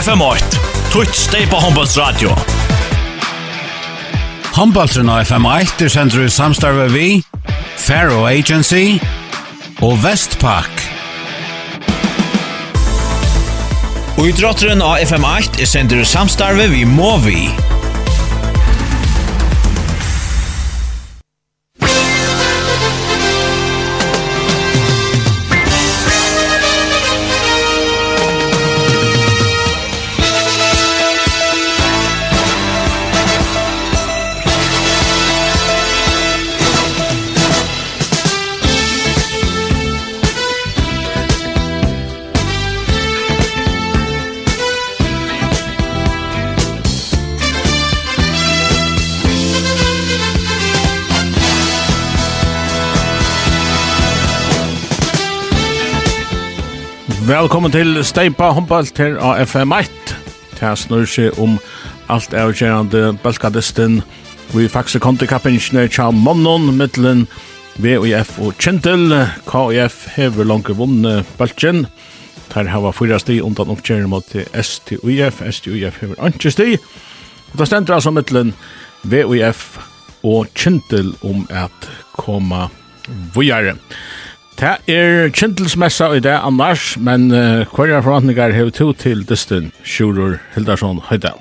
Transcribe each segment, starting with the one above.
FM8. Tutt steg på Håndbolls radio. Håndbollsen og FM8 er sendt i samstarve vi, Faro Agency og Vestpak. Og idrotteren av FM8 er sendt i samstarve vi Movi. Velkommen til Steipa Humboldt her av FM1. Det snur seg om alt avgjørende balkadesten. Vi faktisk kom til kappingen Tja Monnon, middelen VUF og Kjentel. KUF hever langt vunne bølgen. Der har vi fyra sti undan oppkjøring mot STUF. STUF hever anki sti. Og det stender altså middelen VUF og Kjentel om at koma vujare. Kjentel. Det er kjentelsmessa i det annars, men uh, hverja forvantningar hever to til distin, Sjurur Hildarsson Høydal.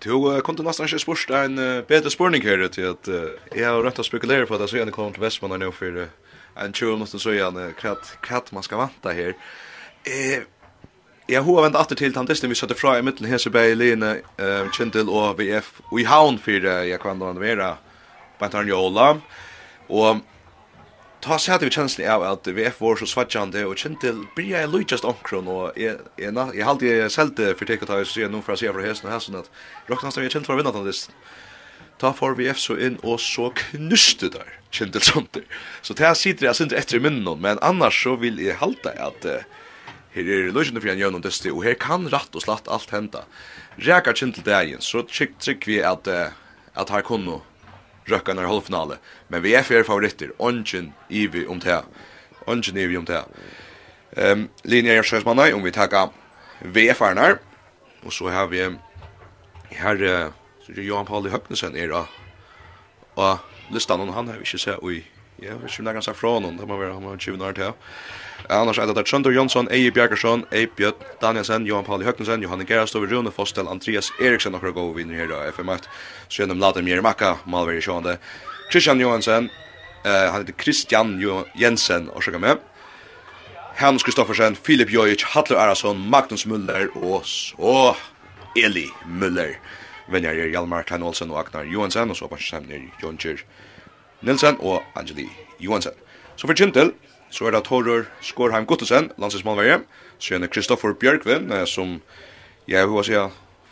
Du uh, kom til nesten ikke spørst en uh, bedre spørning her til at uh, jeg har rett å spekulere på at jeg så gjerne kom til Vestmanna nå for uh, en 20 minutter så gjerne hva man skal vanta her. Eh, jeg har vendt atter til tantisten vi satte fra i midten Hesebæ i Line, uh, Kjentil og VF og i havn for uh, jeg kan da være Bantarn Jola. Og ta seg hadde vi kjensli av at VF var så svartjande og kjente bryr jeg lujtjast omkron og jeg, jeg, jeg halde jeg selv det for teka ta jeg sier noe fra sida fra hesten og hesten at råkna hans jeg kjente for den listen. Ta for VF så inn og så knuste der kjente sånt så det sitter jeg sitter etter i munnen men annars så vil jeg halte at her er lujtjande fri en jønn og dysti og her kan ratt og slatt alt henda Rekar kjent til dagen så trygg vi at at her kunne röckarna i halvfinale. Men vi är fyra favoriter. Ongen Ivi om det. Ongen Ivi om det. Um, Linja Gjörsjösmanna, om vi tackar VF-arnar. Och så har vi här uh, Johan Pauli Högnesen är då. Och listan han har vi inte sett i Ja, vi skulle ganska från honom, det må vara har 20 år till. Annars är det Trondor Jonsson, Eje Bjergersson, Eje Björn, Danielsen, Johan Pauli Högnesen, Johanne Gerastov, Rune Fostel, Andreas Eriksen och Rogo vinner här då. FM1, Sjönum Lader Mjermaka, Malveri Sjående. Christian Johansen, eh, han heter Christian Jensen och så med. Hans Kristoffersen, Filip Jojic, Hattler Arason, Magnus Müller og så Eli Müller. Venjar er Hjalmar Klein Olsen og Agnar Johansen, og så bare sammen er Jon Kjær Nilsen og Angeli Johansen. Så for Kintel, så er det Torur Skårheim Gottesen, landsinsmålverje, så er det Kristoffer Bjørkvin, som jeg har si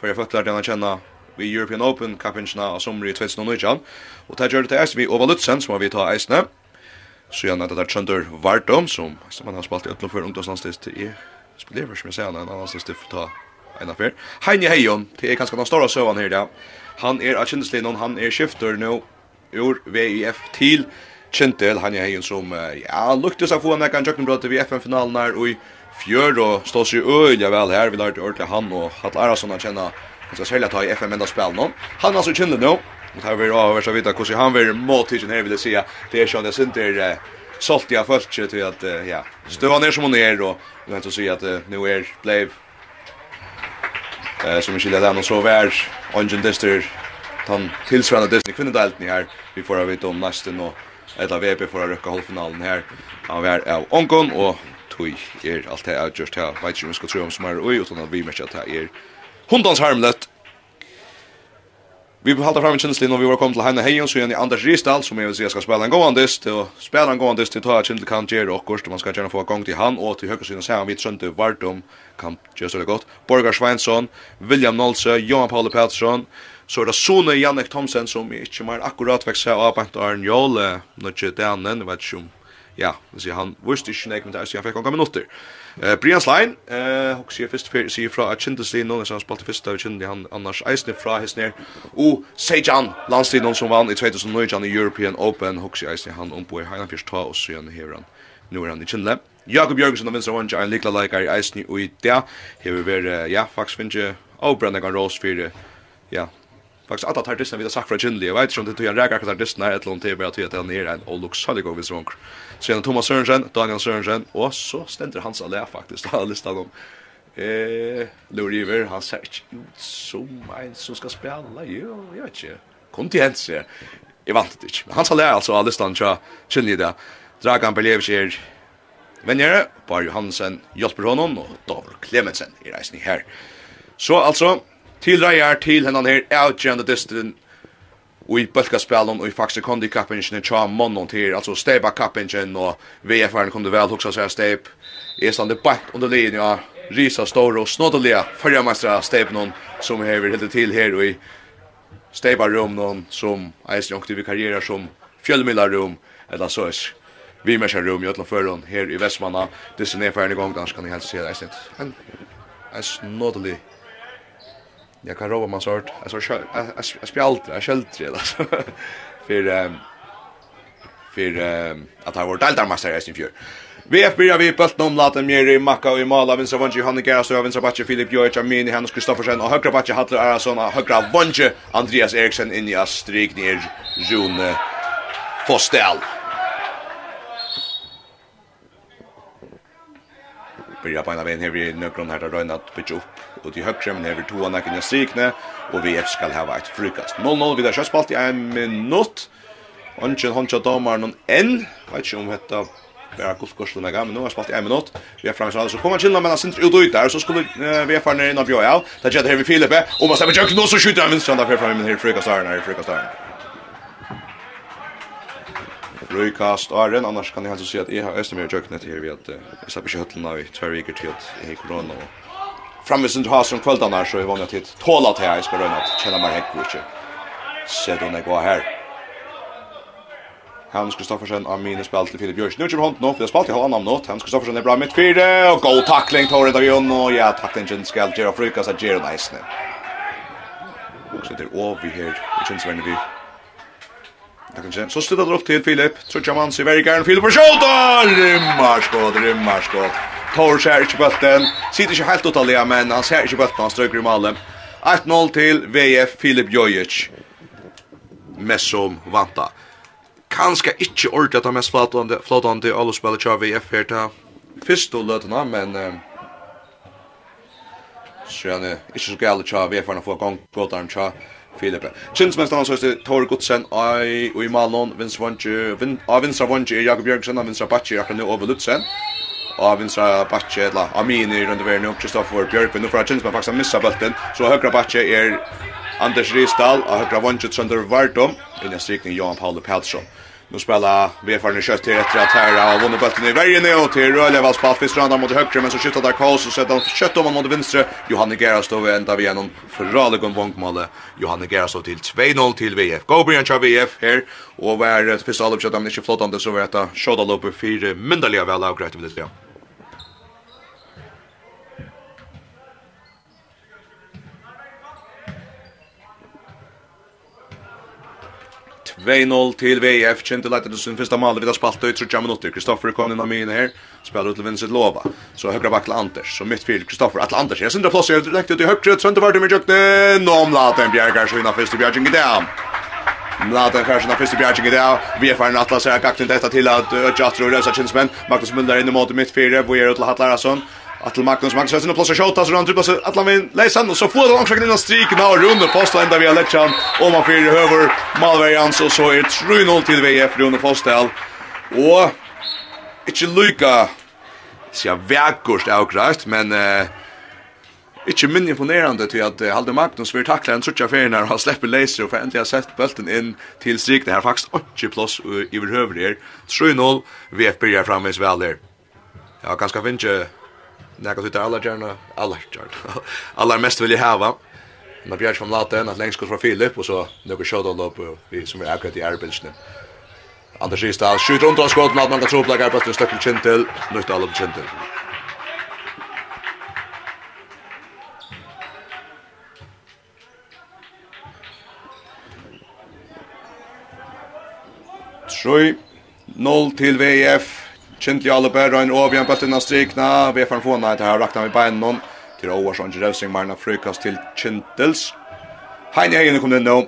for jeg føtter den han kjenner vi European Open kappingsna av sommer i 2019, og det gjør det til eisen vi Ova Lutzen, som har vi ta eisene. så gjerne det der Trønder Vardom, som man har spalt i øtlo for ungdomslandstist i spiller, som jeg sier, en annen landstist for ta en affær. Heini Heijon, det er kanskje den store søvann her, ja. Han er av kjendeslinjen, han er skifter nå, ur VIF til Kjentel, han er en som, ja, luktes av få han ekkan jøkkenbrøte ved FN-finalen her, og i fjør, og stå seg øyelig vel her, vi lærte ordentlig han og Hatt Arason han kjenner, han skal særlig ta i FN-menda spil nå. Han er altså kjenner nå, og det vil avhørs av å vita hvordan han vil må tidsen her, vil jeg si, det er sånn, jeg synes det er synder, sålt jag först till att ja støva ned som hon är då och inte så att nu är blev eh som vi skiljer där och så vær, Ongen Dister, han tillsvarande Disney kvinnodelt her, vi får vite om nästa nå eller VP för att rycka halvfinalen här. Han var av Onkon och tog er allt det jag just här. Vet inte om vi ska tro om som är oj utan att vi märker att det är hundans harmlet. Vi behåller fram en känsla när vi var kommet till Heine Heijon, så igen i Anders Risdal som jeg vil si jeg ska spela en gåan dist och spela en gåan dist till att Kindle kan göra och og man ska gjerne få gang till han och till höger siden sen vi trönte vart om kan så det gott. Borgar Sveinsson, William Nolse, Johan Paul Pettersson, Så er det Sone Jannik Thomsen som ikke mer akkurat vekk seg av Bant Arne Jåle, når ikke nødje Danen, vet ikke om, ja, sier han visste ikke nek, men det er sier han fikk noen minutter. Uh, Brian Slein, uh, og sier først sier fra at Kindeslin, nå nesten han spalte først av Kindesli, han annars eisne fra hesner, og Sejan, landstid noen som vann i 2009 i European Open, og sier eisne han omboi, han fyrst ta, og sier han hever han, nå er han i Kindle. Jakob Jørgensen og Vinstra Vange en likla leikar i eisne, og i det, hever vi, ja, faktisk finnes jeg, og brenner kan rås for, ja, Faktiskt alla tar har sagt fra Ginley. Jeg vet ikke om det tog en räkar her, et eller annet til bare bara att han är en og och Lux god gått vid Så gjennom Thomas Sørensen, Daniel Sørensen, og så stender hans alla faktiskt alla listan om eh Lou River han ser ikke ut som en som skal spela. Jo, jeg vet inte. jeg. Jeg vant det inte. Han ska alltså alla listan så Ginley där. Dragan Berlevich er Venjere, Bar Johansen, Josper Honon og Davor Klemensen i reisen her. Så altså, til reier til hennan her outgjende distrin og i bølkaspelen og i faktisk kondikappingen tja månden til, altså steipa kappingen og VFR-en kom vel hoksa seg steip er stande bakt under linja risa stor og snoddelige fyrrjamestra steipen som hever helt til her og i steipa rum som eisen jonkti vi karriera som fjellmilla rum eller så er vi mesja rum i ötla förrun her i Vestmanna. Disse nedfærende i gång danskan i helst se eisen en en snoddelige jag kan rova man sort alltså spjältra jag det alltså. För ehm för ehm att ha varit deltagarmästare i sin Vi VF byrjar vi bulten om Latin Mjeri, Makka og Imala, vinstra vondje, Hanne Gerastøy, vinstra batje, Filip Jojic, Amini, Hannes Kristoffersen, og høyre batje, Hatler Arason, og høyre vondje, Andreas Eriksen, inn i Astrid, nir, June Fostel. Byrjar beina veien her vi nøkron her til Røyna, bytja opp og til høgre men hever to anakken i strikne, og vi skal hava eit frukast. 0-0 vidar kjøspalt i en minutt. Ongen Honcha domar noen enn, vet ikke om hetta bara golfkursen där men nu har spalt i en minutt Vi har framför så kommer chilla mellan sin ut og ut der så skulle vi er är förne innan Björn. Ja, där jätte her vi Filipe Og man stemmer tjøkken, jöken så skjuter han minst ända fram men här her frukastaren, her frukast där. Frukast är annars kan jeg helst si at jeg har östermör jöken det här vi att jag släpper skötteln av i tver viker til at jeg har korona og framme sin ha som kvöldan här så är vanligt att tåla till här ska röna att känna mig häck och inte se då när går här Hans Kristoffersen av mine spel til Filip Björk. Nu kommer hon nu, har spalt i honom nåt. Hans Kristoffersen er bra midt fire, og god takling tar det av Jon och ja taklingen skal Gerard Frukas av Gjero Neisne. Og Och så det över här. Det känns väl nu. Det kan kännas. Så stöter det opp til Filip. Tror jag man ser väldigt gärna Filip på skott. Rymmarskott, rymmarskott. Tor ser ikke bøtten. Sitter ikke helt utallige, men han ser ikke bøtten, han strøker i malen. 1-0 til VF Filip Jojic. Messom vanta. Kanskje ikke ordet at han mest flotande, flotande alle spiller til VF her til første løtene, men... Um, Sjøne, ikke så gale til VF for å få gang på den til Filip. Kinsmest han søste Tor Godsen i, i Malon, Vinsra Vondje, Jakob Jørgensen, Vinsra Batje, Jakob Jørgensen, Jakob Jørgensen, av vinstra backe eller Amini runt över nu Kristoffer Björk nu för att Jens faktiskt missa bollen så högra backe är Anders Ristal och högra vånget Sander Vartom i den strikning Johan Paul Pelsson Nu spelar Vefar nu kött till rätt rätt här och vunnit bollen i vägen nu till Rölle var spalt för stranda mot högre men så skjuter där Karls och sätter han kött om mot vänster Johanne Geras då ända vi igenom förraligom vångmålet Johanne Geras till 2-0 till VF Gobrian kör VF här och var första allopp kött om det inte flottande så var det skjuta lopp för myndaliga väl avgrätt vid det 2-0 til VF, kjent til leitet sin første maler, vi har spalt ut 30 minutter. Kristoffer kom inn av mine her, spiller ut til Vincent Lova. Så høyre bak til Anders, så mitt fyr Kristoffer, atle Anders, jeg sindra plass, jeg lekt ut i høyre, sønte vart i min kjøkken, nå omlaten Bjergar, så innan første Bjerging i dag. Mladen Fersen av første bjerging i dag. Vi er ferdig atlas her, gakten dette til at Øtjatro og Røsa Kinsmenn. Magnus Muller inn i måte mitt fire, hvor er ut til Hatlar Asson. Atle Magnus Magnus Hessin plus shota så han dribblar så Atle Min Leisan och så får de anklagen innan strik när Rune fast ända via Lechan och man får över Malverians och så är det 3-0 till VF Rune Fostel. Och inte Luka så verkost avgrast men eh Ikke min imponerande til at uh, Halde Magnus vil takle en trutja ferien her og han slipper leiser og for endelig sett bølten inn til strik. Det er faktisk 8 pluss i overhøver her. 3-0, VF byrjar framvis vel her. Ja, ganske finnes näka ut alla gärna alla gärna. Alla mest vill jag ha. Men Björn från Laten att längst från Filip och så några shot all upp vi som är akkurat i arbetsnä. Anders Gisdal skjuter runt och skott med man kan tro på att det stöcker Kintel, nytt alla på Troi 0 til VF Kjentli i alle bæra en over igjen på strikna. Vi er foran fåna etter her, rakna vi bein noen. Til Åvarsson, Revsing, Marna Frykast til Kjentels. Heine Egen kom inn nå.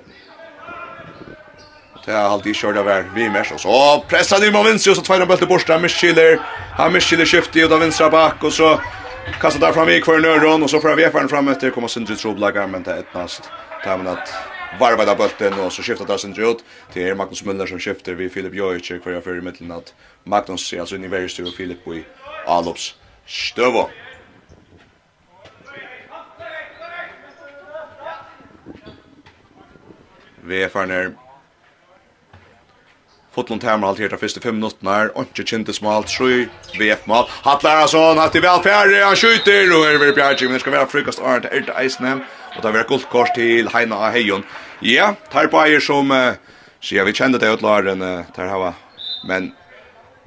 Det er alltid kjørt av her, vi mer. Så pressa med Vinci, og så tveier han bøtte bort. Han miskiller, han Mischiller skiftet, og da vinstra bak, og så kastar der fram i kvar nøron, og så får vi fram etter, kommer Sindri Troblagar, men det er etnast. Det er men at varva där bulten och så skiftar det sen ut till Magnus Müller som skiftar vi Filip Jojic kvar för i mitten att Magnus alltså i väljer till Filip i Alops stövo Vi är förner Fotlund Hammer allt här de första 5 minuterna. Onke kändes smalt VF mål. Hatlar han sån att det väl färre han skjuter och över men det ska vara frukast Arnt är det Eisnem. Og det var gult kors til Heina av Heion. Ja, tar på eier som, uh, sier vi kjenner det utlaren, uh, tar hava. Men,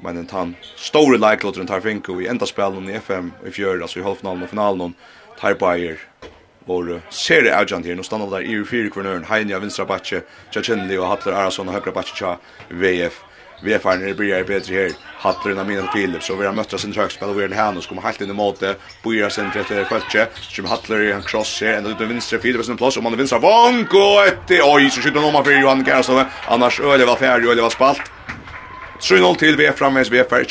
men en tann store leikloteren tar finko i enda spelen i FM i fjør, altså i halvfinalen og finalen, tar på eier vår serie avgjant her. Nå stannar vi der i fire kvarnøren, Heina vänstra Vinstra Batje, Tja Kjendli og Hatler Arason og Høyre Batje Tja VF vi är fan när det blir bättre här. Hattlerna mina Philip så vi har mött sin högspel och vi är här nu kommer helt in i måte Boira centret till Kvalche som Hattler i en cross här ända ut på vänstra Philip en plats och man vinner och ett oj så skjuter någon för Johan Karlsson annars öle var färdig öle var spalt 3-0 till vi är framväs vi är färdig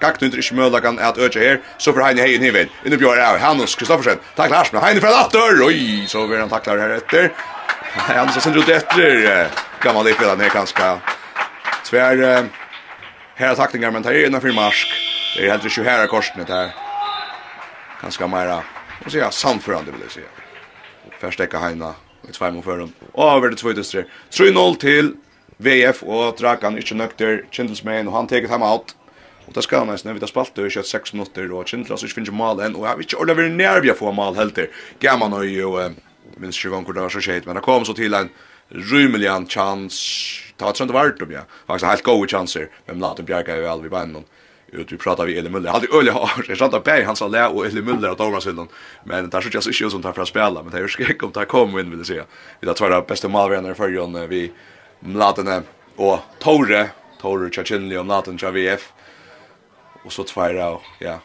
Gakt under ikke møla kan at øtje her, så får Heine Heien hivin. Inne bjør er Hannes Kristoffersen. Takk Lars, men Heine fra Latter! Oi, så vil han taklar her etter. Hannes har sendt ut etter. Gammal ikke vil han ned kanskje. Tvær her takningar men tar innan för marsk. Det är helt ju här korsnet här. Ganska mera. Och så ja samförande vill jag säga. Förstecka Heina i två mot förum. Över det två distrar. 3-0 till VF och Drakan ju nökter Kindlesman och han tar hem out. Och det ska nästan vi tar spalt och kört 6 minuter och Kindlas inte finner mål än och jag vet inte ordentligt vi nervja få mål helt. Gamma nu ju minst 20 kvar där så skit men det kom så till en rymlig chans ta trend vart om ja. Faktiskt helt goda chanser. Men låt dem bjärka ju väl vi. Ut vi pratar vi Eli Müller. Hade Öle har jag sant att Berg han sa lä och Eli Müller att Thomas Hillen. Men där så just issues som tar för att spela men det är skräck om det kommer in vill säga. Vi tar tvåra bästa målvärnare för Jon vi Mlatene och Tore Tore Chachinli och Mladen Chaviev. Och så tvåra ja.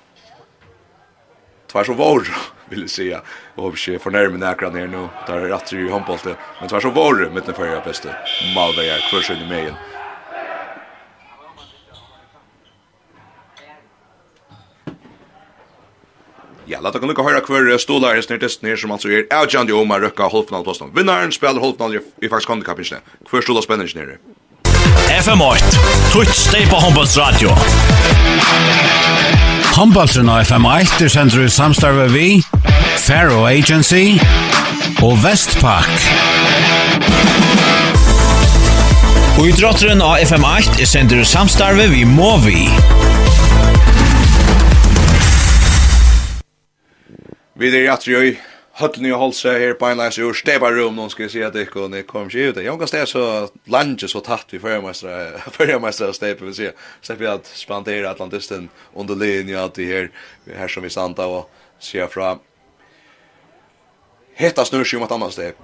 Två så vår vill säga och vi förnärmer näkra ner nu där är rätt i handbollen men tvärs så var det med den förra bästa Malberg är kvar i mejen Ja, lata kan lukka høyra kvar stolar er snirtest nir som altså er avgjandi om a røkka halvfinalplåsten. Vinnaren spelar halvfinal i faktisk handikapinsne. Kvar stolar spenner ikke nere. FM8, Twitch stay på Humboldt Radio. håndballsradio. Håndballsradio FM8 er sender i samstarve vi, Faro Agency og Vestpak. Og i drotteren av FM8 er sender samstarve vi må vi. Vi er i Atriøy, høttene i Holse her på en leis ur Stebarum, noen skal jeg si at det ikke kom ikke ut. Jeg kan så landet så tatt vi førermestere av Stebe, vil si. Stepp vi at spandere Atlantisten under linje at de her, her som vi standa og sier fra Hetta snur sig om ett annat step.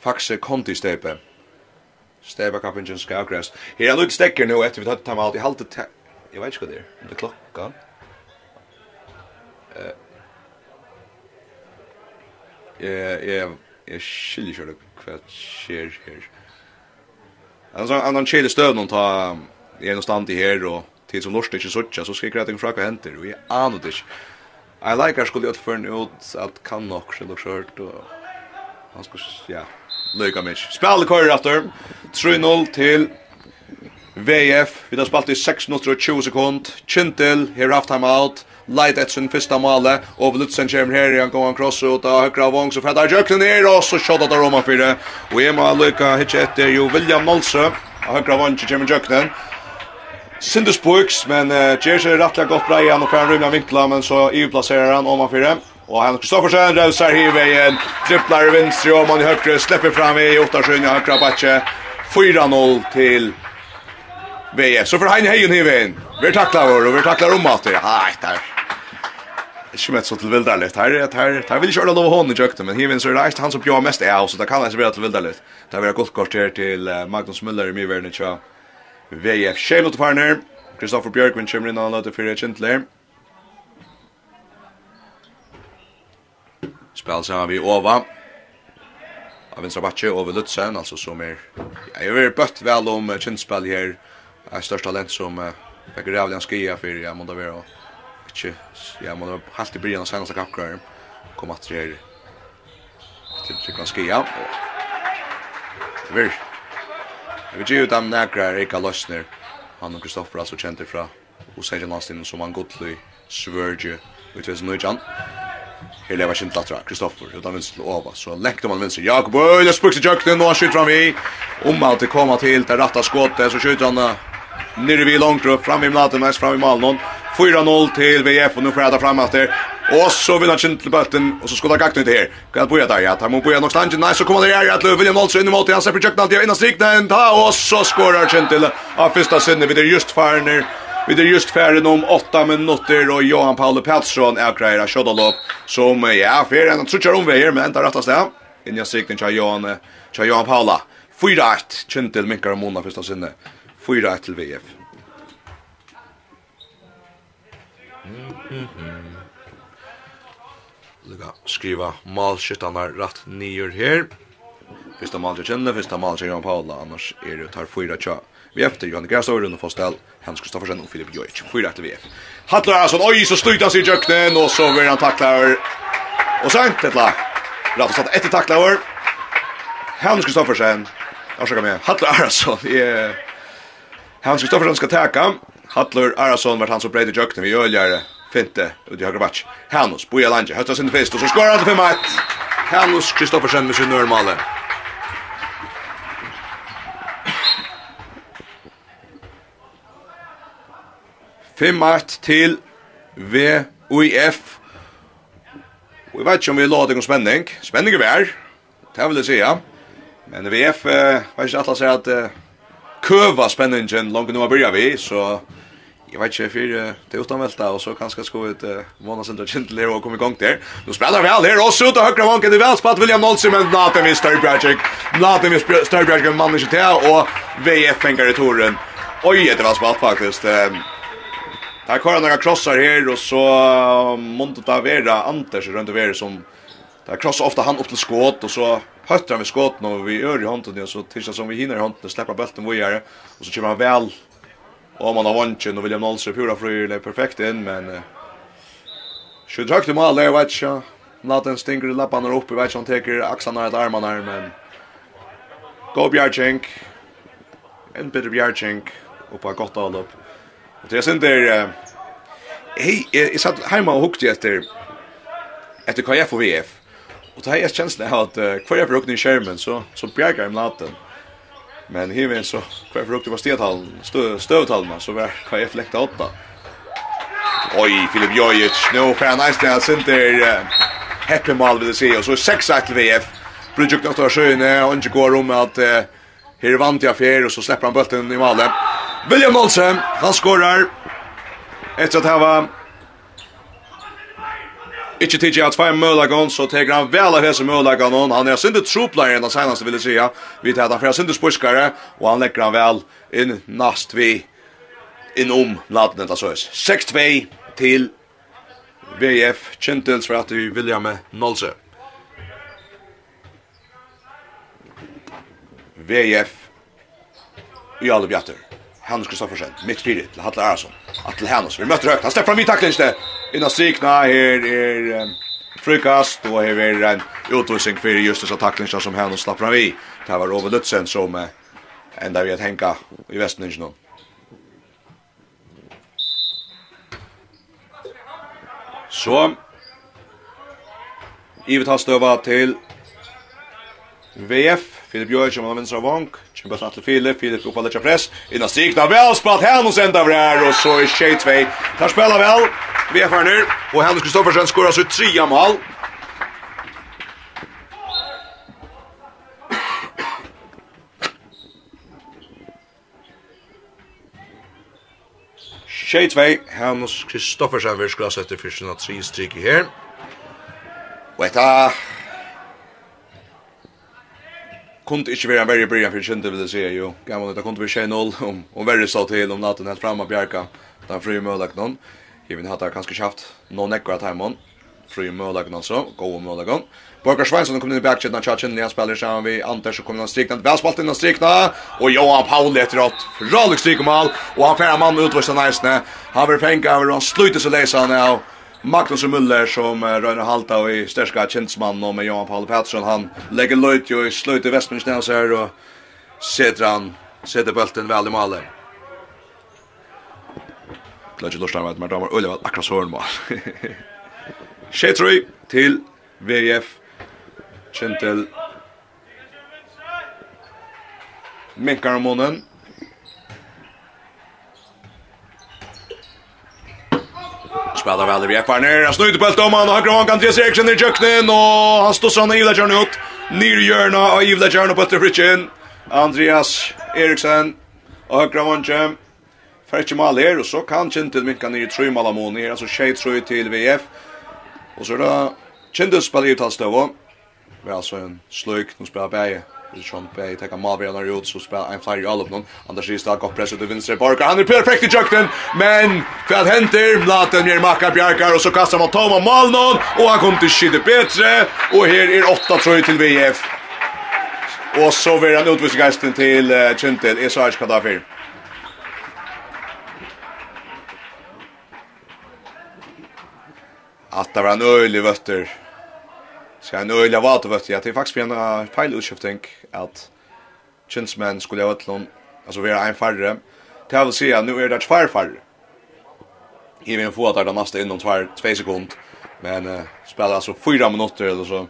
Faxe konti stepe. stepet. Stepet kan finnas Her skavgräs. Här är lite stäcker nu efter vi tar ta allt i halvt. Jag vet inte vad det är. Det är klockan. Eh. Eh, jag jag skiljer själv kvätt sker här. Alltså annan chele stöd någon ta en någonstans i her och till som norsk inte såtcha så ska jag gräta en fraka händer och jag det. I like I skulle ut för ut att kan nog så skjørt och Han ska ja, nöjka mig. Spel kör efter 3-0 til VF. Vi har spelat i 6 minutter og 20 sekund. Kintil, her haft time out. Leit etter sin første male. Og Lutzen kommer her, han går en ut av høyre av vong, så fretter Jøkken ned, og så shot at Roma 4. Og Emma må lykke hitje etter jo William Molse. Av høyre av vong kommer Jøkken. Sindus Buiks, men uh, Gjersen er rettelig godt brei, han og fer en men så EU plasserer han om han 4. Och han Kristoffersen rövsar här i vägen. Dribblar i vänster och man i högre släpper fram i åttasjön i högra backe. 4-0 till VF. Så för Heine Hejen i vägen. Vi tacklar vår och vi tacklar om att det. Nej, där. Ikke med så til vildarligt. Her, her, her, her vil ikke ordne noe hånd i kjøkkenet, men her så är det han som bjør mest av, så det kan inte vara til vildarligt. Det vil jeg gott kort her til Magnus Müller i mye verden, ikke? VF, Kjell Ottefarner, Kristoffer Bjørkvind kommer inn og han løter for Kjentler. spel så har vi Ova. Av vinstra bakke over Lutzen, altså som er ja, jeg har bøtt vel om uh, kjentspill her. Er størst talent som uh, fikk rævlig en skia for jeg måtte da være ikke, jeg måtte da være helt i bryen av seneste kappkrar. kom at her til trykk han skia og det blir... jeg vil gi ut dem nægra Erika Løsner han og Kristoffer altså kjente fra Oseidjan Landstinen som han godtlig svørge Utvis ved Snøyjan Här lever kjent latra, Kristoffer utan vinst til Ova, så han läckte man vänster Jakob Öj spuxar jökten och skjuter han vi, om alt det komma till det ratta skottet så skjuter han nere vid långt upp fram i maten mest fram i Malmö 4-0 till VF och nu skärda fram etter, Och så vinner han kjent til bøtten, och så skottar Gakten till här. Kan börja der, Ja, tar mot början nok stangen. nei, så kommer det här att William Olsen in mot. Han släpper jökten alltid innan strikten, ta og så skorar kjent til, av första sinne vi det just Farner. Vi er just färden om 8 minutter, og Johan Paule Pettersson er grejer av köra som ja, för en trutchar omveier, vägen men inte rättast där. Innan sikten til Johan til Johan Paula. Fyra ett Kintel Minkar og Mona første sinne. Fyra ett til VF. Lukka skriva målskyttarna rätt nior här. Första målet känner, första målet Johan Paula, annars är det tar fyra tjata. VF till Johan Gärsåren och Fostel Hans Kristoffersen och Filip Jojic. Fyra till VF. Hattlar alltså oj så slutar sig jöknen och så blir han tacklar. Och så inte tackla. Rafa satt ett tacklar. Hans Kristoffersen. Ursäkta mig. Hattlar alltså är Hans Kristoffersen ska tacka. Hattlar Arason vart han så bred i jöknen vi öljare. Finte ut i högra match. Hanus, Boja Lange, höttas sin fest och så skorar han till 5-1. Hanus Kristoffersen med sin normale. 5-1 til VUIF. Vi vet ikke om vi la det noen spenning. Spenning er vær, det vil jeg si, ja. Men VF, uh, vet ikke at jeg at uh, køva spenningen langt nå börjar vi, så jag vet inte för det är utanvälta och så kanske ska vi ett månadsindra kjentle och komma igång där. Nu spelar vi all här och så ut och högra vanken i välspatt William Nolsen men Nathan vid Störbjerg. Nathan vid Störbjerg med mannen sitt här och VF fänkar i toren. Oj, det var spatt faktiskt. Det kör några crossar här och så måste det vera Anders runt över som där krossar ofta han upp till skott och så höttar han vid skott och vi gör i handen och så tills som vi hinner i handen släppa bulten vad gör och så kommer han väl om man har vanchen och William Nolsrud pura fri är perfekt in men Sjöd högt i mål där vet jag. Natten stinker lapparna upp i vet jag han tar axlarna och armarna men Go Bjarchenk. En Peter Bjarchenk och på gott avlopp. Og det er sånn der, där hej jeg satt hjemme og hukte etter, etter KF og VF. og det här jeg känslan av at uh, hver jeg brukte i skjermen, så så bjärgar jag natten. Men här vet så kvar jag brukade på stedhallen, stö stövhallen så var kvar jag fläkta åtta. Oj, Filip Jojic, nu får han nice där sen där happy mal vill det se och så 6-1 VF. Projekt 8 sjöne och inte går om att Her vant jag fjär och så släpper han bulten i målet. William Olsen, han skorar. Efter att hava Ikke tidsi at fein mølagon, så teker han vel av hese mølagon, han er sindu troplare enn det seneste, vil jeg sija, vi tar han fra sindu spuskare, og han lekker han vel inn nast vi, inn om laden etter søys. 6-2 til VF Kjentils for at vi vilja med Nolse. VF i alle bjatter. Hannes Kristoffersen, mitt fyri til Hattel Arason. Atle Hannes, vi møter høgt. Han slipper fram i taklingste, Innan strikna, her er um, frukast, og her er en utvisning fyrir just dessa taklingste som Hannes slapp fram i. Det var Ove Lutzen som uh, enda vi at henka i Vestningen. Så Ivet har støva til VF Filip Jörg kommer med vänstra vank. Kjempe att till Filip. Filip upp alla press. Inna strikna väl spalt här och sen där och så är tjej 2. Där spelar väl. Vi är för nu och Henrik Kristoffersen skorar sitt tredje mål. Tjej 2, Henrik Kristoffersen vill skorar sitt första tre stryk här. Och ett kunde inte vara en värre början för kände vill säga ju. Kan man det kunde vi se noll om om värre så till om natten helt framme Bjarka. Där fri målak någon. Jag hade hata kanske skaft någon ekra timon. Fri målak någon så gå om målak någon. Borgar Svensson kom in i backchat när Chachin när spelar så vi Anders så kommer han strikna väl spalt in och strikna och Johan Paul efter åt Ralik strik mål och han färar man ut vart så nice Har vi fänga över och sluta så läsa nu. Magnus Müller som uh, rönar halta i stärska tjänstmann och med Johan Paul Pettersson han lägger löjt ju i slöjt i Västmanstens här och sätter han sätter bulten väl i målet. Lägger lustar med med damer Ulle akkurat så mål. Shetry till VF Gentle Minkar munnen spelar väl i Ekvar ner. Han snurrar på ett domaren och har Gran kan Eriksson i köknen. och han står sån i det gör ut. Ner hjörna och i det gör på till Richin. Andreas Eriksson och Gran jam. Fetch mal här och så kan inte minka ner i tre mål mån här alltså tjej tror till VF. Och så då Chindes spelar i talstöv. Vi har alltså en slök som spelar bäge. Richon Bay tar Malberg ut så spelar en flyer all upp någon. Anders Ristad, går press ut vänster Barker. Han är perfekt i jukten, men vad händer? Blatten ner Macka Bjarkar och så kastar man Tom och Malnon och han kom till skydde bättre och här är 8 tror till VF. Och så blir han utvisningsgesten till Kjentel. Är så här. Att det var en öjlig vötter. Så jag nu eller vart vet jag det är faktiskt en pilotskiftning att Chinsman skulle ha varit alltså vi är en färre. Det vill säga nu är det två färre. Här vi få att det nästa inom 2 2 sekunder. Men uh, spelar alltså 4 minuter eller så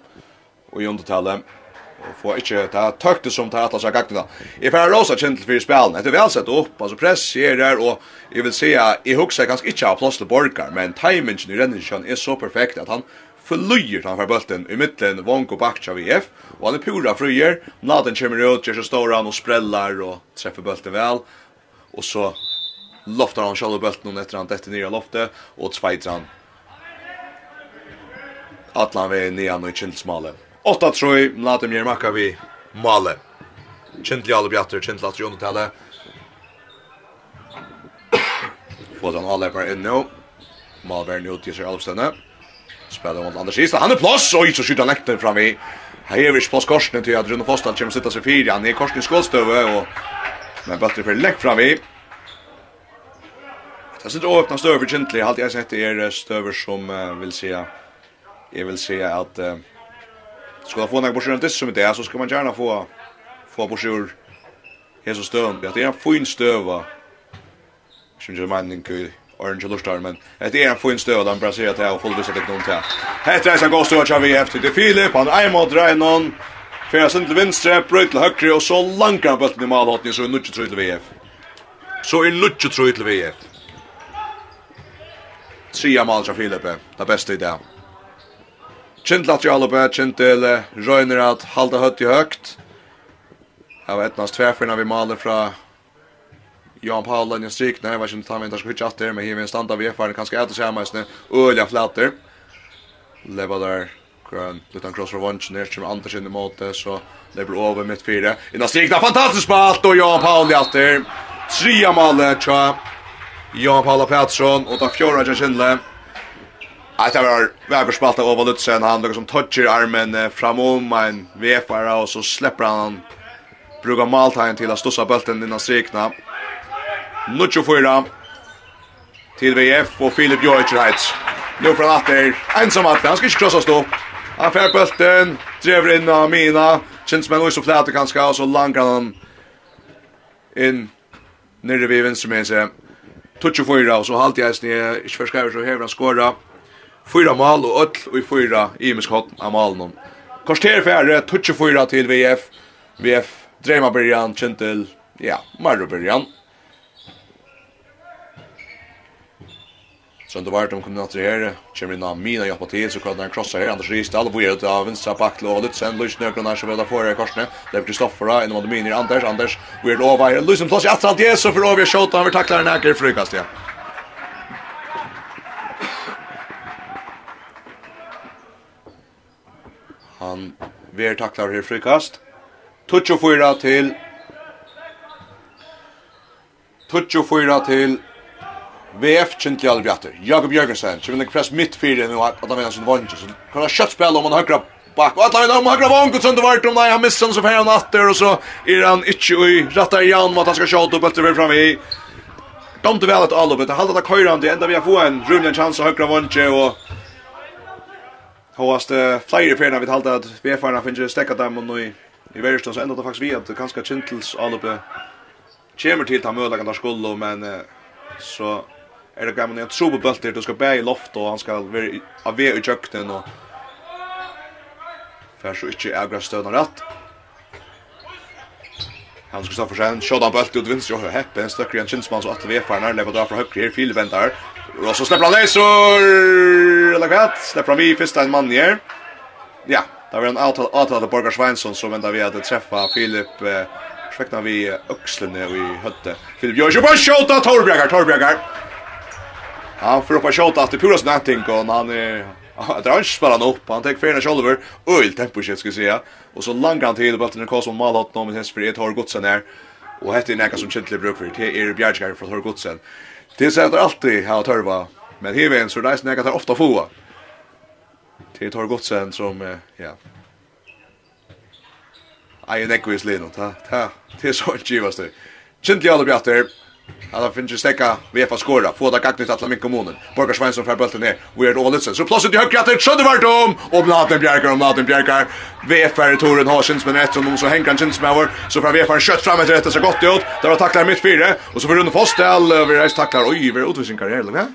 och i undertalet och får inte ta tökte som ta att så gagna. Jag får rosa gentle för spelen. Det är väl sett upp alltså press ger där och jag vill säga i huxar kanske inte av plats till borgar men timingen i renningen är så perfekt att han förlojer han för bulten i mitten Vonko Bakcha VF och han är pura fryer Naden kommer ut gör så står han och sprällar och träffar bulten väl och så loftar han själva bulten och efter han detta ner loftet och tvåtar han Atlan vi nian och Kindsmalen. 8-3, Mladim vi Malen. Kindli alle bjatter, kindli at Jon tale. Få den alle bare inn nå. Malvern ut i seg alvstene. Spelar mot Anders Island. Han är plats och så skjuter han läkter fram i. Här är vi på skorsten till att Rune Fostal kommer sitta sig fyra. Han är korsen i skålstöve och men bättre för läck fram i. Det sitter öppna stöver gently. Allt jag sett är stöver som vill säga jag vill säga att uh, ska få några borsen till som det är så ska man gärna få få borsur här så stöv. Det är en fin stöva. Som jag menar inte Orange Lustar men det är en fin stöd han braserar till och fullvis det någon till. Här är en god stöd av efter till Filip han är mot Rainon. Färs till vänstra, bröt till högre och så långt han bulten i målhållningen så är nutje tror till VF. Så är nutje tror till VF. Tria mål av Filip, det bästa i det. Kindlat i Alaba, Kindel, Røyner at halda høtt i høgt. Her var etnast tverfinna vi maler fra Johan Paul Lennon Strik när jag var som tar mig där skulle men här med standa vi för kanske äta sig mest nu. Öliga flatter. Level där utan cross for one när som Anders in i måte så det blir över mitt fyra innan Strik där fantastiskt spalt och Johan Paul Jaster trea mål tja. Johan Paul Pettersson och ta fjärde Jensen Att det var Weber spalta över Lutsen han som touchar armen framom en VFR och så släpper han brukar maltagen till att stossa bulten innan strikna. 24 till VF och Filip Jojcerheitz. Nu från Atter, ensam Atter, han ska inte krossa stå. Han fär bulten, driver in av Mina, känns med någon som fläter ganska och så langar han in nere vid vänster med sig. Tutsch fyra och så halvt jag sned, inte förskriver så häver han skåra. Fyra mål och öll och i fyra i miskott av malen. Korster färre, tutsch fyra till VF. VF, Dreyma Berjan, Kintel, ja, Marro Berjan. Så det var de kommer att här, kommer in av mina hjälpa till så kan han krossa här Anders Rist alla bojer ut av vänstra backlo och lite sen Lutsen ökar när så väl får i korsne. Det blir Kristoffer in mot Minir Anders Anders weird over här Lutsen plus att allt är så för över shot han vill tackla den här frukast ja. Han ver tacklar här frukast. Touch och fyra till Touch och fyra till VF kjent til Albjatter. Jakob Jørgensen, som vinner press mitt fire nu at han vinner sin vange. Så kan han kjøtt spille om han høyre bak. Og at han vinner om høyre vondt, og sånn det var om nei, han misser han så fer han atter, og så er han ikke ui, rattar igjen om at han skal kjøtt opp etter fram i. Domte vel et allopp, det halda det køyre han til, enda vi har få en rymlig chans av høyre vange, og Hoast uh, flere ferna vi halda at VF-arna finnes stekka dem og nu i, i verrestånd, så enda det faktisk vi at kanskje Kintels alloppet kommer til ta mølagan der skullo, men uh, så är det gamla en trubbelt bulter du ska bära i loft och han ska vara av ve i kökten och för så inte ägra stöna rätt. Han ska stå för sig en shot on bult ut vinst och heppe en stöcker en chinsman så att vi får när lever där från högre här fil väntar. Och så släpper han det så eller vad? Släpper han vi första en man ner Ja, där var en avtal avtal av Borgar Svensson som väntar vi hade träffa Filip eh, Svekna vi öxlen i hötte. Filip gör ju bara skjuta Torbjörgar, Torbjörgar. Han får upp och skjuta efter pura snatting och han är Jag drar inte spelar upp. Han tar färna shoulder öl tempo shit ska säga. Och så langar han till bulten och kastar mål åt någon med sin frihet har gått sen här. Och hette är näka som kjentlig bruk för det är Bjärskar från har gått sen. Det säger att alltid har törva. Men Heven så där näka tar ofta få. Det har gått sen som ja. Ai, nekvis lino, ta, ta, det er sånn kjivast det. Kjentlig alle bjatter, Att han finns ju stäcka VF att skåra. Få det gagnet att min kommunen. Borgar Svensson för bulten ner. Och är Ålitsen. Så plötsligt i högra till Sjödde vart om. Och Bladen bjärkar och Bladen bjärkar. VF är Toren har syns med ett som de så hänger han syns med över. Så får VF har kött fram ett rätt så gott ut. Där har tacklar mitt fyra. Och så får Rune Fostel över Vi tacklar. Oj, vi är utvisning sin karriär. Ja?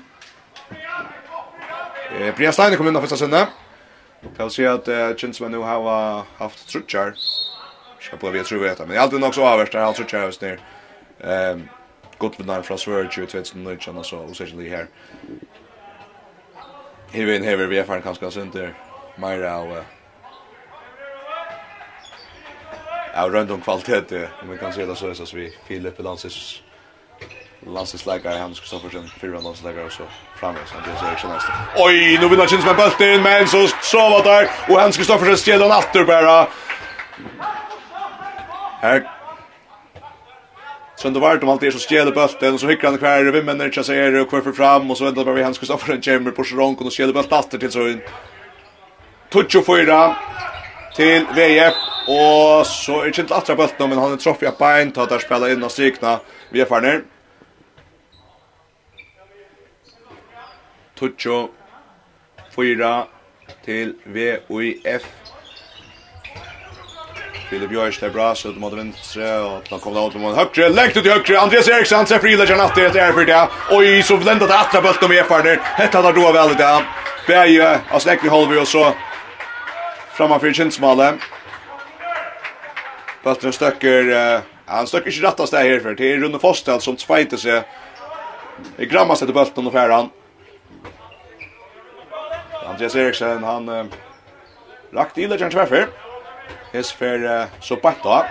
Eh, Brian Steiner kom in första söndag. Jag ser att med nu har haft trutchar. Ska på vi tror vi vet. Men jag hade nog så avvärst där. Alltså Charles där. ner. Ehm gott med från Sverige och tvätts nu och så och så det här. Här vi här vi är fan kanske sen där. Myra och Ja, runt om kvalitet om vi kan se det så är så vi Filip Lansis landslagsläkare Hans Kristoffersen, fyra landslagsläkare och så framvis. Han blir så här senast. Oj, nu vill han känns med bulten, men så så var där och Hans Kristoffersen stjäl den åter bara. Här Så det vart om allt det som bulten och så hyckrar han kvar vi men när säger och kvar fram och så ändrar bara vi Hans för en chamber på Sharon och stjäler bulten åter till så in. Tucho fyra till VF och så är det inte åter bulten men han är troffa på en tar där spela in och strikna vi är ner. Tucho fyra till VF Filip Björns där bra så mot venstre och då han kommer ut mot högre. Läkt ut i högre. Andreas Eriksson ser frilägger natt det är för det. Oj så bländat att attra bulten med Farner. Hetta där då väl där. Bäje och släck vi håller vi och så framför Kinsmalen. Bulten stöcker han stöcker inte rättast där här för det är Rune Forstel som tviter sig. I grammas efter bulten och färran. Andreas Eriksson han Rakt i legend tvärfer. Hes fer uh, så bant da.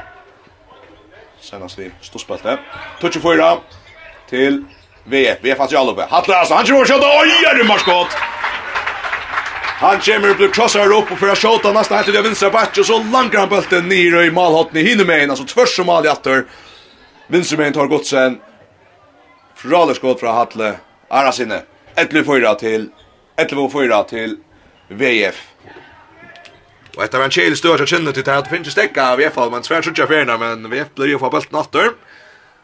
Senast vi storspalte. Touch for da til VF. VF har fast i alloppe. Hatlas, han tror skjøtta. Oj, er det marskott. Han kommer upp och crossar upp och för att skjuta nästan helt till vänstra back och så langar han bulten ner i målhotten i hinner med alltså tvärs som mål i åter. Vinstermejen tar gott sen. Fraler skott från Hatle. Arasinne. 11-4 till 11-4 till VF. Og etter av en kjell stör så til at att finns stäcka av VF men svär sjutja färna men VF blir jo få bollen natter.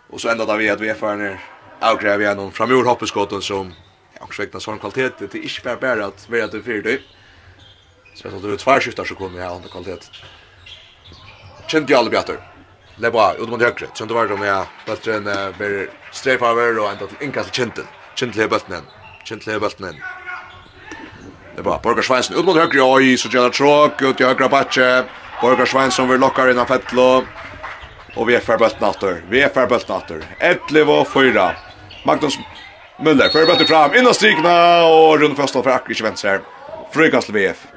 Og så enda da vi at VF er ner avgräva igen om framur hoppeskotten som ja, också väckna sån kvalitet det är inte bare bara att vara till fyra dig. Så jeg att du tvärskiftar så kommer jag andre kvalitet. Kjente jo alle bjatter. Det er bra, ut mot høyre. Sen då var det med bättre än ber straight over och ända till inkast kinten. Kintle bulten. Kintle bulten. Det var Borgar Svensson ut mot högre oj så jävla tråk ut i högra backe. Borgar Svensson vill locka in Fettlo. Och vi är för bult natter. Vi är för bult natter. 11 4. Magnus Müller för bättre fram innan strikna och runt första för Akri vänster. Frukast VF.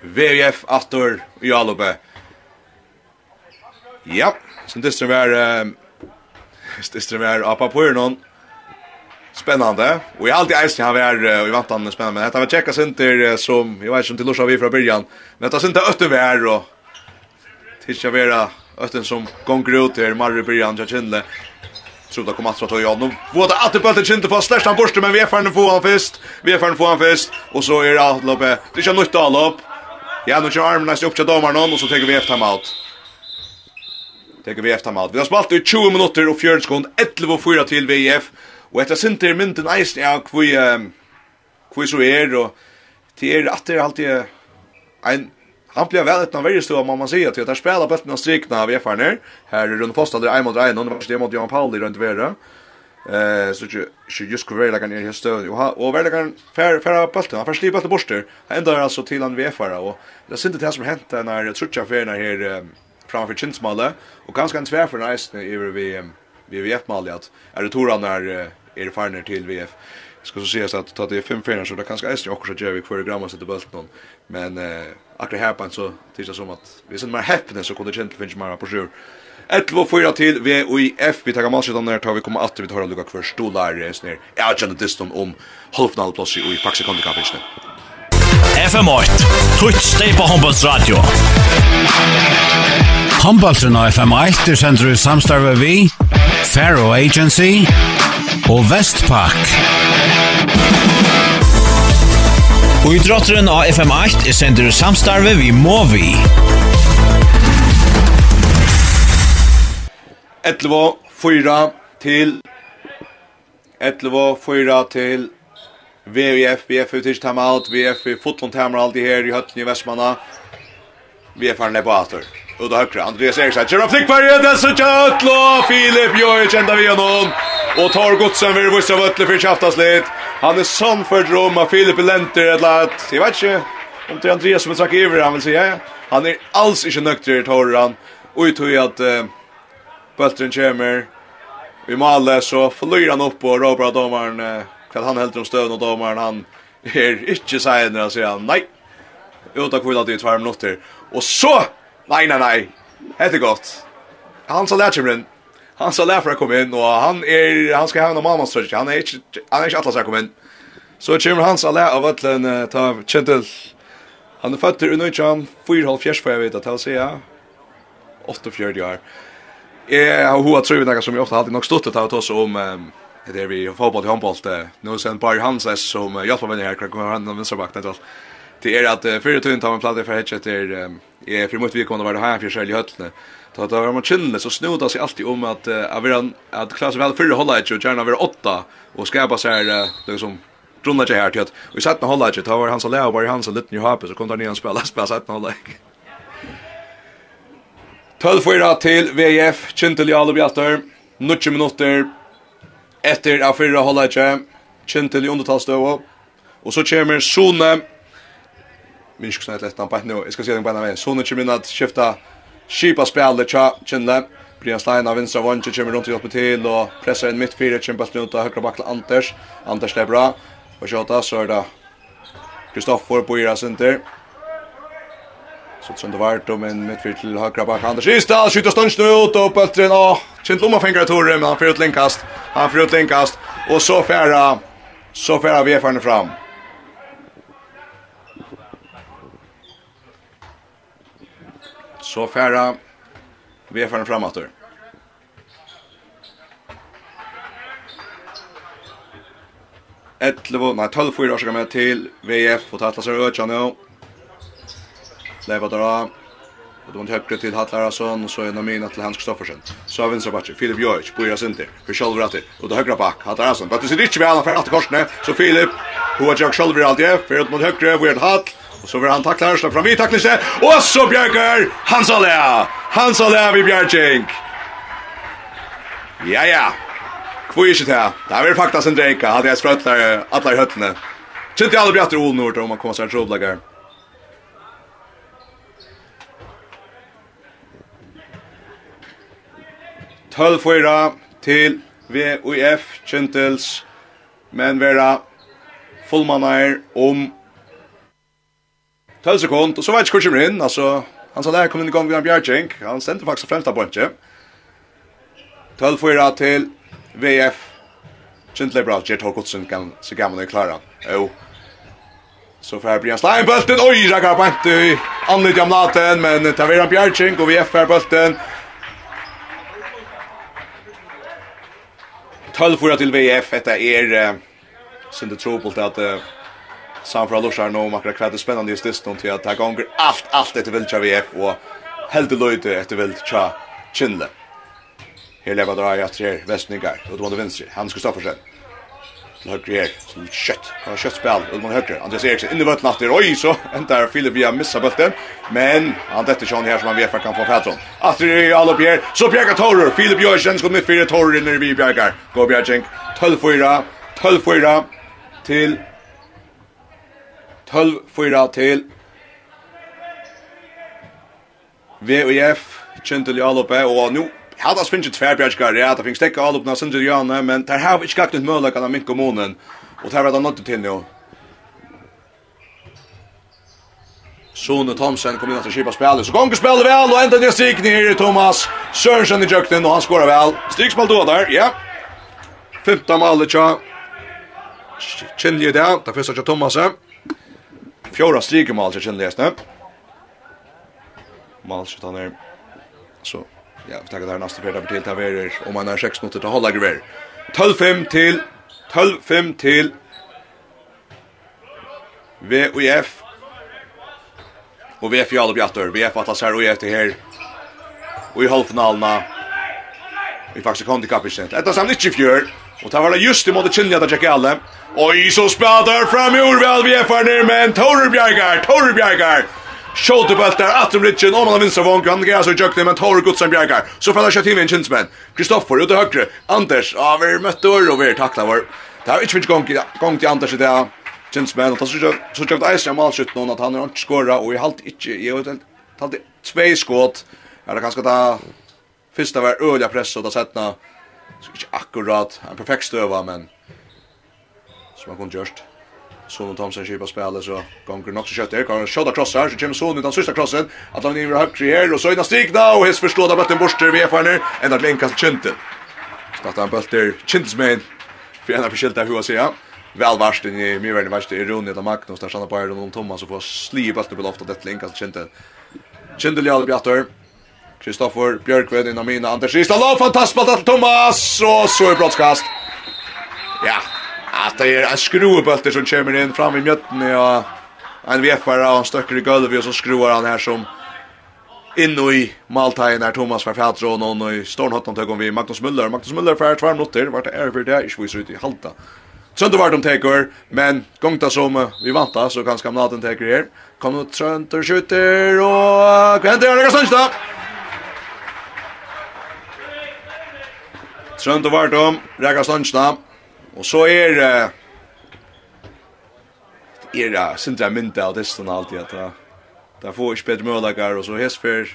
VF Attor i Alope. Ja, så det som är det som är appa på någon. Spännande. Och jag alltid älskar han var i vantan spännande. Men detta var checka center som jag vet som till Lorsa vi från början. Men detta synte ötter vi är och tills jag vera ötten som gånger ut här Marre början jag kände. Tror det kommer att ta jag nu. Vad att det bulten kände på släst han borste men vi är förn få han först. Vi är förn få han först och så är det loppe. Det är nytt all upp. Ja, nu kör armen nästan upp till domaren och så tar vi efter timeout. Tar vi efter timeout. Vi har spalt i 20 minuter och 40 sekunder. 11 och 4 till VF. Og etter sint er mynden eisen, ja, hvor um, hvor så er, og til er at det er alltid en, han blir vel etter verre stå, må man sier, til at jeg spiller bøtten av strikna av VFR-ner, her er rundt posten, det er en mot en, og det er mot Johan Pauli rundt vera, Eh så ju ju just kvar där kan jag stå och och väl kan fär fär bulten han förslipa bulten borster Han ända alltså till han VFR och det synte det som hänt när trutcha för när här framför Chinsmalle och ganska en tvär för nice över vi vi VF Malle att är det toran när er farner til VF. Det ska så ses att ta det fem färger så det kanske är också så göra vi kvar gramma sätter bulten någon. Men eh akkurat här på så tills som att vi sen mer happiness så kunde gentle finns mer på sjur. 11 4 till VOIF vi tar matchen där tar vi kommer att vi tar Luka för stolar resner. Jag känner det stom om halvfinalplats i Faxe Kondikapissen. FM8. Twitch steg på Håndbolls radio. Håndbollsen av FM8 er sender i samstarve vi, Faro Agency og Vestpak. Og i drotteren av FM8 er sender samstarve vi Movi. vi. Etlvo, fyra til Etlvo, fyra til VF, VF ut Time Out, VF i fotlund hammer alltid her i høtten i Vestmanna. VF er nede på atter. Uda høyre, Andreas Eriksen, kjører flikkverje, det er så kjøtlo, Filip Jojic, enda vi gjennom och tar godsen vid vissa vötle för tjaftas lite. Han är sån för Roma, Filip Lenter eller lat. jag vet inte, om det är Andreas som är över han vill säga. Han är alls inte nökter tar han. Och jag tror att uh, Böltren kommer. Vi maler så flyr han upp och råbra domaren. Uh, han helt om stövn och domaren han är inte säger när han säger han nej. Utan kvilla till två minuter. Och så, nej nej nej, det är gott. Han sa lärkymren, han sa lära för att komma in och han är han ska ha en mamma stretch. Han är inte han är inte alla ska komma in. Så kommer han sa lä av att den ta Chentel. Han är född i Nujam 4,5 för jag vet att han säger 8,4 år. Jag har hoa tror vi några som jag ofta alltid nog stått att ta oss om det är vi har fotboll och handboll nu sen Bar Hanses som hjälper mig här kan komma han den vänsterbacken då. Det är att förut tog inte han en plats för hedget där är för mycket vi kommer vara här för själva höllne. Då då var man chillne så snodar sig alltid om att uh, att vi att klass väl för hålla ett och gärna vara åtta och skapa så här uh, liksom drunna det här till att vi satt med hålla ett då var han så lä var han så liten ju hoppar så kom han ner och spela spela satt med hålla. 12 fyra till VF Kintel Jalov Bjartör 90 minuter efter att förra hålla ett Kintel i undertalstöv och så kommer Sone Minns ikke snart et lett han på et nå. Jeg skal si det på en av meg. Sone kommer inn at skifta Skipa spjallet tja, kjenne. Brian Stein av vinstra vanje kommer runt och hjälper till och pressar in mitt fyra kämpar till ut høyre backen Anders. Anders det er bra. Og skjuta så er det Kristoffer på Ira Sinter. Så som det vart om en mittfyrt til högra back Anders Isdal skjuter stunch nu ut och bultren och Kindle lomma fingrar Tore, men han får ut linkast. Han får ut linkast och så färra så färra vi är fram. Så färra vi är er framåt framater. Ettlevo, nei, 12-4 årsaker med til VF og Tatlas er økja nå. Leiva dra, av. Og det var høyre til Hatlarason, og så en av mina til Hans Kristoffersen. Så av vinstrabatcher, Filip Jojic, Boja Sinti, for Kjolvrater, og det høyre bak, Hatlarason. Bøttes er ikke vel, han fer alt i korsene, så Filip, hun er Jack Kjolvrater, fyrir ut mot høyre, vi er til Hatl, Og så vil han tackla her, slapp fram vi taklelse, og så bjerger Hans Alea! Hans Alea vi bjerging! Ja, ja. Hvor er ikke det? Det er vel faktisk en drenka, hadde jeg sprøtt der alle høttene. Kjente alle bjatter olen Nord om man kommer seg en troblager. Tølv fyra til VUF Kjentels, men vera fullmannar om 12 sekund, og så vet ikke hvor kommer inn, altså, han sa der kom inn i gang med Bjergjeng, han stendte faktisk fremsta på ikke. 12-4 til VF, Kjentleg bra, Gjert Håkotsen, kan se gammel er klara. Jo. Så får jeg bli en slein bølten, oi, rakka bæntu, annet jamlaten, men det var en bjärtsing och vi är för bulten. 12-4 till VF, Detta är uh, sin det trobult at uh, Sam fra nu nå, man kan kvete spennende just distan til at det gonger alt, allt etter vilt av VF, og helt löjde etter vilt tja Kindle. Her lever drar jeg tre vestningar, og det vinstre, Hans Kristoffersen. Til høyre her, som kjøtt, kan kjøtt spil, og det høyre, Andreas Eriksen, i vøtten after, oi, så endar Filip via missa bøtten, men han dette sjån her som han VF kan få fætron. After i alle Pierre, så Bjerga Torer, Filip Jørgensen, skått mitt fire Torer inni vi Bjergar, gå Bjergjeng, 12-4, 12-4, til 12 4 til VUF Kjentel Jalope og nu Hadas finnst ikke tverbjergskar, ja, det finnst ikke alopna Sindri Jane, men der har ikke gakt ut møllekan av min kommunen, og der var det nødt til nu. Sone Thomsen kom inn at kipa spelet, så gonger spelet vel, og enda ned stikning her i Thomas Sørensen i jøkten, og han skorar vel. Stikksmål då der, ja. 15 mål tja. Kjenner det, det første tja Thomasen. Fjóra striker mål så kjenner det Mål så han är så ja, vi tar det här nästa kvartal till Taverer om man har 6 minuter till hålla grejer. 12-5 till 12-5 till VUF och VF Jalop Jattor. VF Atlas här og etter her. Og i halvfinalerna. Vi faktisk kom till kapitän. Detta samtidigt fjör. Og det var det just i måttet kynliga att jag alle. Oj, så spelade fram i Orvel vi er för ner men Tore Bjergar, Tore Bjergar. Skjåte bøltar, Atrum Ritchen, Åman av vinstra vong han græs og jøkne, men Torre Gudsen Bjergar. Så fella kjøtt inn i en kinsmenn. Kristoffer, ute høyre, Anders, ja, vi møtte ur og vi er takla vår. Det har ikke finnes gong til Anders i det, kinsmenn, og så kjøpt eisen av malskjøtt noen at han er ikke skåra, og jeg halte ikke, jeg har halt tvei skåt, er det kanskje ta fyrsta var øyla press, og da setna, Så ikke akkurat en perfekt støva, men som han kunne gjørst. Sonen Thomsen kipar spelet, så gonger nok så kjøtt er. Kan kjøtta krossar, så kommer Sonen utan sista krossen. At han iver høyre her, og så innan stigna, og his forstått av bøtten borster vi er for henne. Enda til innkast kjenten. Snatt han bøtter kjentesmein, for en av forskjelta hua sier han. Vel varst inn i mye verden verst i Rune og Magnus, der stannar på Eiron og Thomas, og får sli i bøtten på loftet, dette til innkast kjenten. Kjentel Jarl Bjartør, Kristoffer Björkved innan mina Anders Ristala, fantastiskt till Thomas och så är brottskast. Ja, att det är en skruvbult som kommer in fram i mjötten ja. En vefare och en stöcker i golvet och så skruvar han här som in i Maltajen här Thomas var fjärde och någon i Stornhotten tog om vi Magnus Müller. Magnus Müller för två minuter vart det är för det är ju så ut i halta. Så var de taker, men gongta som vi vanta så kanske Malten taker her. Kom nu trönter skjuter och kvänder Alexander. Trønd vart om. Rekka Stansna. Og så er er det sindra mynda av distan alltid at det det får ikke bedre møllegar og så hesper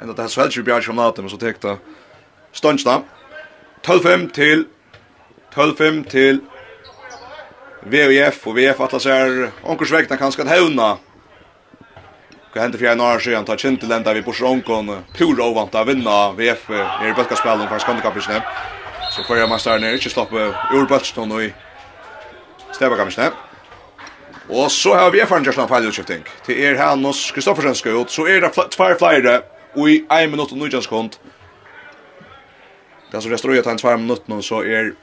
enda det er så helst bjarg som natum men så tekta det 12-5 til 12-5 til VUF, og VF atlas er onkursvekna kanskje at hevna Hva hendte fyrir en år siden, ta kjent til enda vi borser onkon, pur ovant av vinna VF er i bøtkaspelen for skandikapisene. Så får jag man stanna ner, inte släppa ur bulten och i stäva kan inte. Och så har vi fan just en fall utskiftning. Till er Hannes Kristoffersen ska ut så är det två flyger och i 1 minut och 19 sekund. Det som resterar i 2 minuter så är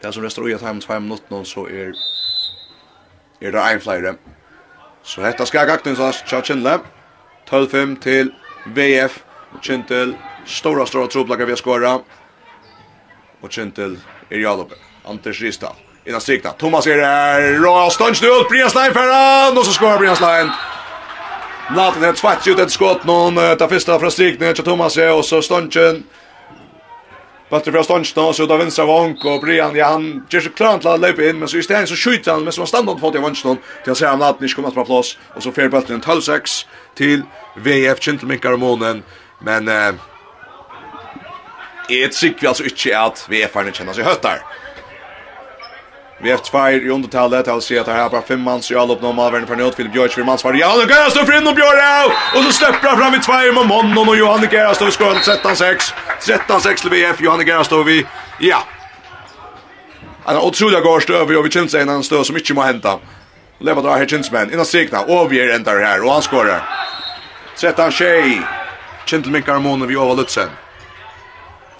det som resterar i 2 minuter så är er det ein flere. Så hetta skal gagna oss tja Kindle. 12-5 til VF. Kindle stora stora trubblaga vi skora og Kjentel er Jalope. Anders Ristad. Innan strikta. Thomas er her. Og stønns ut. Brian Slein ferran. Og så skår Brian Slein. Natten er tvært ut et skott. Noen tar fyrsta fra strikten til Thomas er. Og så stønnsen. Bøtter fra stønnsen. Og så ut av vinstra vank. Og Brian, ja, han gjør seg klar til å løpe inn. Men så i stedet så skjuter han. Men som han standard fot i vansen. Til han ser han natten ikke kommer fra plass. Og så fer bøtteren 12-6 til VF Kjentelminkar månen. Men... Eh, jeg vi altså ikke at VF-erne kjenner seg høttar. Vi har tvær i undertallet, jeg vil si at her er bare fem manns i alle oppnå malverden fra nødt, Filip Gjørs, fire manns var stå Gerastov, Frinn og Bjørau, og så slipper han fram i tvær med Monnon og Johanne Gerastov, skåren 13-6, 13-6 til VF, Johanne Gerastov vi, ja. Han er utrolig gård støver, og vi kjenner seg en annen støv som ikke må hente. Leva drar her kjensmenn, innan strikna, og vi er endar her, og han skårer. 13-6, kjentelminkar månen vi over Lutzen.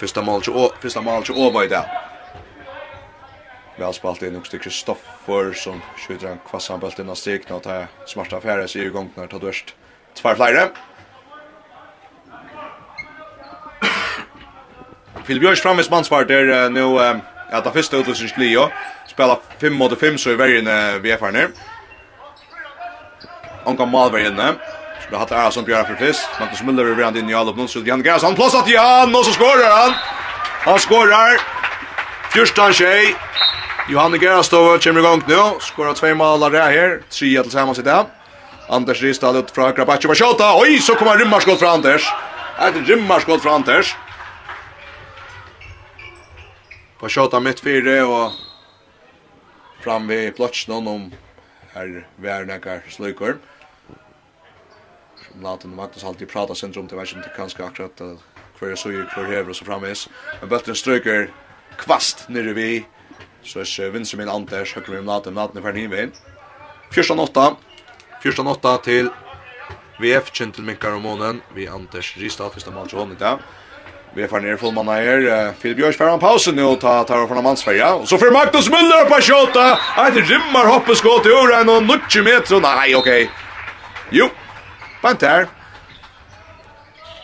Fyrsta målet och första målet och vad där. Väl spalt in också Kristoffer som skjuter en kvassan bult till nästa och tar smarta affärer så i gång när tar dörst. Två flera. Phil Björns framvis mansvart där nu att det första utlösningen skulle spela 5 mot 5 så i värjen vi är för nu. Onka Malberg inne. Skulle hatt ära som Björn för fyrst. Magnus Müller är redan in i allop nu. Så Jan Gräs, han plåsar till Jan och så skorar han. Han skorar. Fjörsta tjej. Johanne Gerastov kommer igång nu. Skorar två mål där här. Tre tillsammans i det. Anders Ristad ut från Krabacho på skottet. Oj, så kommer rymmarskott från Anders. Ett rymmarskott från Anders. På skottet mitt fyra och fram vid platsen om här värnakar slukor. Latin Magnus alltid prata centrum till världen till kanske akkurat att kvar så ju kvar här och så framis. Men bulten stryker kvast nere vi. Så är vinster min Anders högre med Latin Latin för nivån. 14-8. 14-8 till VF Gentlemanker och månen. Vi Anders Ristad första matchen hon idag. Vi är ner full fullmanna här. Filip Björks en paus nu och tar tar från mansfärja. Och så för Magnus Müller på skottet. Ett rimmar hoppeskott i öra och 90 meter. Nej, okej. Okay. Jo, Bant der.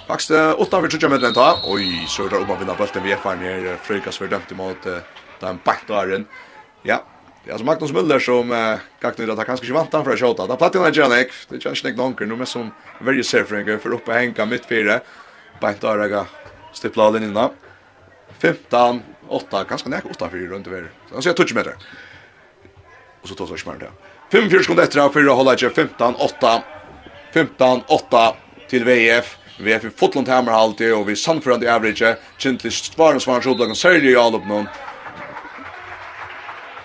Faktisk utanfor trutja møtene ta. Oj, så er det om å vinne vi er fan her. Frøykas for dømt imot den bakdaren. Ja, det er altså Magnus Müller som uh, gikk nøyre at han kanskje ikke vant han fra kjøta. Da platt han ikke han. Det er ikke han ikke noen med som verje serfringer for oppe henka mitt fire. Bant der jeg stipla av linjen 15, 8, ganske nek 8 fyrir rundt over. Så han sier 20 meter. Og så tar han smart det. 5-4 sekunder etter, 4 holder ikke, 15, 8, 15-8 till VF. VF i Fotlund alltid, och vi samförande average kintlig svaren svaren sjoblagen säljer i Alupnum.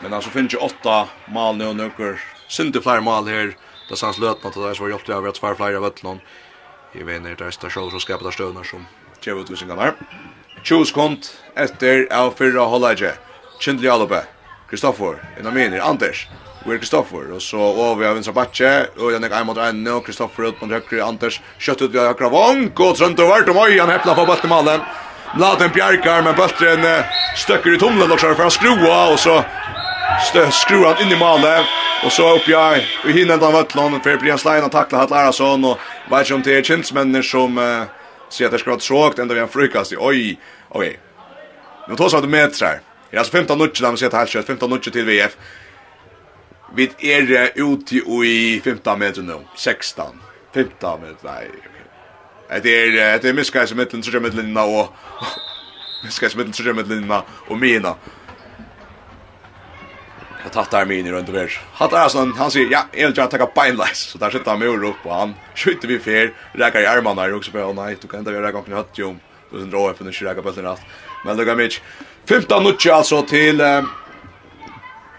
Men alltså finns ju åtta mål nu och några synte fler mål här. Det sanns lötna till det som var jobbigt över att svara fler av öttlån. I vinner det är själv som skapar stövnar som tjev utvisningarna. Tjus kont efter av fyrra hålläge. Kindli Alupe. Kristoffer, Inamini, Anders vi er Kristoffer, och så och vi har vinstra batje, och jag er mot en og Kristoffer ut mot høyre, Anders kött ut vi har høyre vong, og trønt og vart, oj, han häpplar på bøttemalen. Laden Bjarkar men bøtteren stöcker i tumlen, og så er det han skrua, och så skrua han i malen, och så upp jeg, og hinner den vøtlen, för Brian Stein att tackla Hatt Larason, och vet som om det er som uh, sier att det ska vara tråkt, enda vi har frukast i, oj ok. Nu tar så att metrar. Det er 15-0, där vi ser til halvkjøtt, 15-0 till VF. Vi er ute i 15 meter nu. 16. 15 meter, nei. Det er, det er miskais i middelen, trusja linna og... Miskais i middelen, trusja linna og mina. Jeg tatt der min runt rundt og vers. Hatt er sånn, han sier, ja, jeg vil gjerne takka beinleis. Så der sitter han med uro på han. Skjuter vi fel. reker i armarna, og så bare, nei, du kan enda vi reker omkring høtt. Du sen dra upp finner ikke reker bøtten rett. Men det går mig. 15 nutja altså til... Um,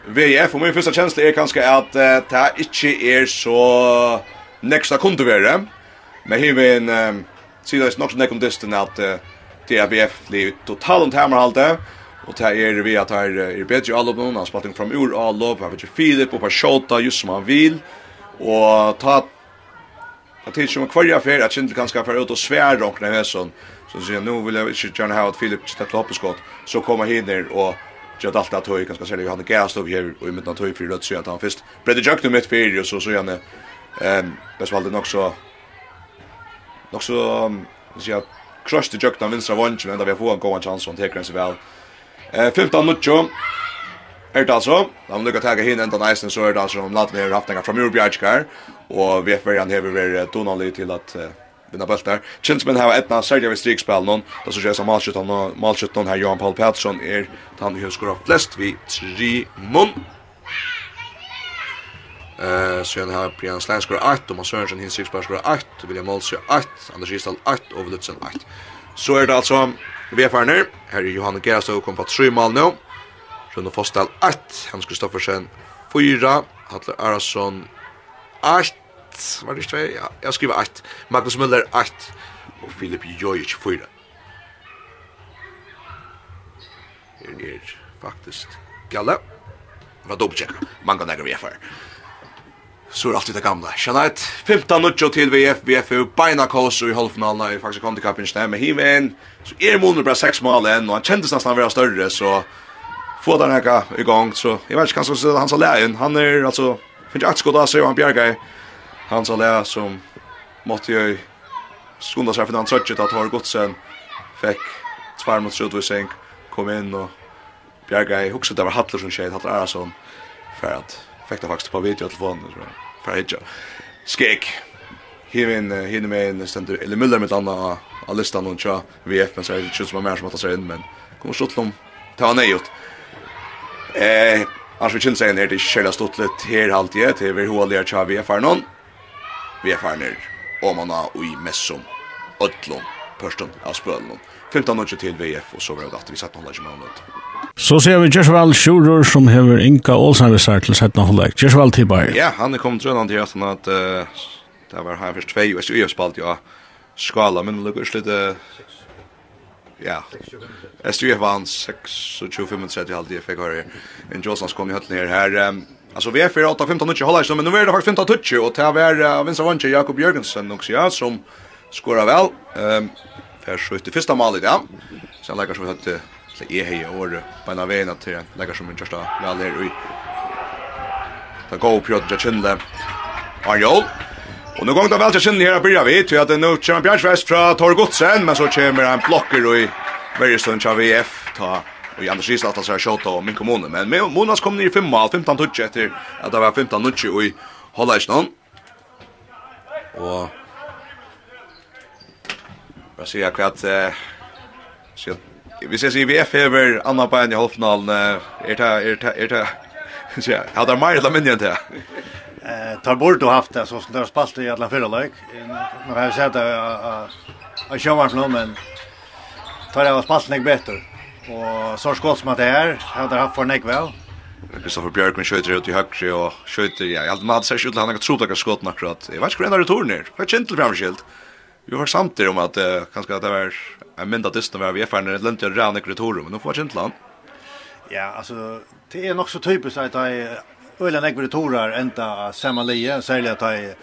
VF, och min första känsla är kanske att uh, det inte är så nästa kunde være, men här vil en um, sida är nog så nekom distan att uh, det er VF blir totalt hammerhalte, og det er vi at her er bedre i allop noen, han spalt inn fram ur allop, han vet ikke Filip, og Pashota just som han vil, og ta Det tid som kvarja fer at Kindle kanskje fer ut og svär rockna hesson. Så sier nu vill jag inte gärna ha att Filip släpper upp hoppeskott. så kommer han ner och gjort allt att höj ganska sälja han gas upp här och i mitten av höj för rött så att han först bredde jukt mitt för och så så han ehm bäst valde nog så nog så så crushed the jukt av vänstra vånchen ända vi får en god chans och täcker sig väl. Eh 15 minuter Er det altså, da man lukkar tega hinn enda næsten, så er det altså om lat Latvia har haft enga fra Mjørbjergskar, og VFV-en hever vært donalig til at vinna bult bultar. Chinsman har etna särja vid strikspel någon. Då så känns matchet han matchet någon här Johan Paul Pettersson är han hur skor flest vi tre mun. Eh så han har Brian Slanskor 8 och Mats Sörensen hin six pass 8, William Molsjö 8, Anders Gistal 8 och Lutsen 8. Så är det alltså vi VFR-ner. Här är Johan Gerstov kom på 3 mål nu. Rune Fostal 8, Hans Kristoffersen 4, Hatler Arason 8, ett, var det ikke 2? Ja, jag skriver ett. Magnus Müller 8. och Filip Jojic fyra. Det är faktiskt galla. Vad då checka. Man kan lägga för. Så är alltid det gamla. Shanait 15 nutjo till VF VF Bina Kos i halvfinalen i faktiskt kom till kapen stämmer med Hiven. Så är målet bara sex mål än och han kändes nästan vara större så få den här igång så jag vet inte kanske så han så lägen. Han är alltså finns ett skott där så han bjärgar hans allé som måtte jag skunda sig för han tröttet att ha gått sen fick tvär mot Sjödvising kom in och Bjerga i huxet det var Hattler som tjej Hattler Arason för att fick det faktiskt på video till fonden för att hitta skek. Hivin, hivin med en stendur, eller Müller med anna av listan hon tja VF, men så er det ikke som er mer som at det inn, men kommer stått om, ta han ut. Eh, Annars vi kjenner seg en her til Kjella Stottlet her halvtid, til vi håller tja VF her noen vefarner om man har i messom ödlon pörstun av spölun 15 minutter til VF og så var det at vi satt noen halvdags med Så ser vi Jersval Schurer som hever Inka Olsen vi sær til satt noen halvdags Jersval Tibar Ja, han er kommet rundt til sånn at uh, det var her først tvei og jeg har spalt ja skala men det lukkar slitt ja SUF vann 26-25 halvdags jeg fikk høre en Jolsons kom i høtten her her um, Alltså vi är för 8 15 touch håller men nu är det har 15 touch och det är uh, vänstra vänster Jakob Jörgensen också ja som skorar väl. Ehm um, för skjuter första målet ja. Sen lägger som vi hade så är hej år på en vägen att lägger som en första väl där i. Ta gå upp Piotr Jachinle. Arjol. Och nu går det väl till Jachinle här börjar vi till att nu kommer Björn Svärd från Torgotsen men så kommer en blocker och i Bergström Chavef ta i Anders Risa att säga shot och min kommun men med Monas kom ner i 5 mål 15 touch efter att det var 15 touch och i Hollandsnon och vad säger jag kvart eh så vi ses i VF över andra på en i halvfinalen är det är det är det så jag hade mer eller mindre inte Eh tar bort och haft det så som det har spalt i alla förra lag. Nu har jag sett att jag har sjönvart nu men tar jag spalt mig bättre. Og så skott som at det er, det haft for nekve av. Kristoffer Bjørkman skjøter ut i høyre og skjøter, ja, jeg hadde maður seg skjøtla han har trodd akkurat skåten akkurat. Jeg vet ikke hvor en av returen er, hva er kjent til fremskilt? Vi var samtidig om at uh, kanskje at det var en mynd av dysten var vi er ferdig, det lønte jeg rann ikke returen, men nå får jeg kjent til han. Ja, altså, det er nok så typisk at jeg øyla nek returer enda samme lije, særlig at jeg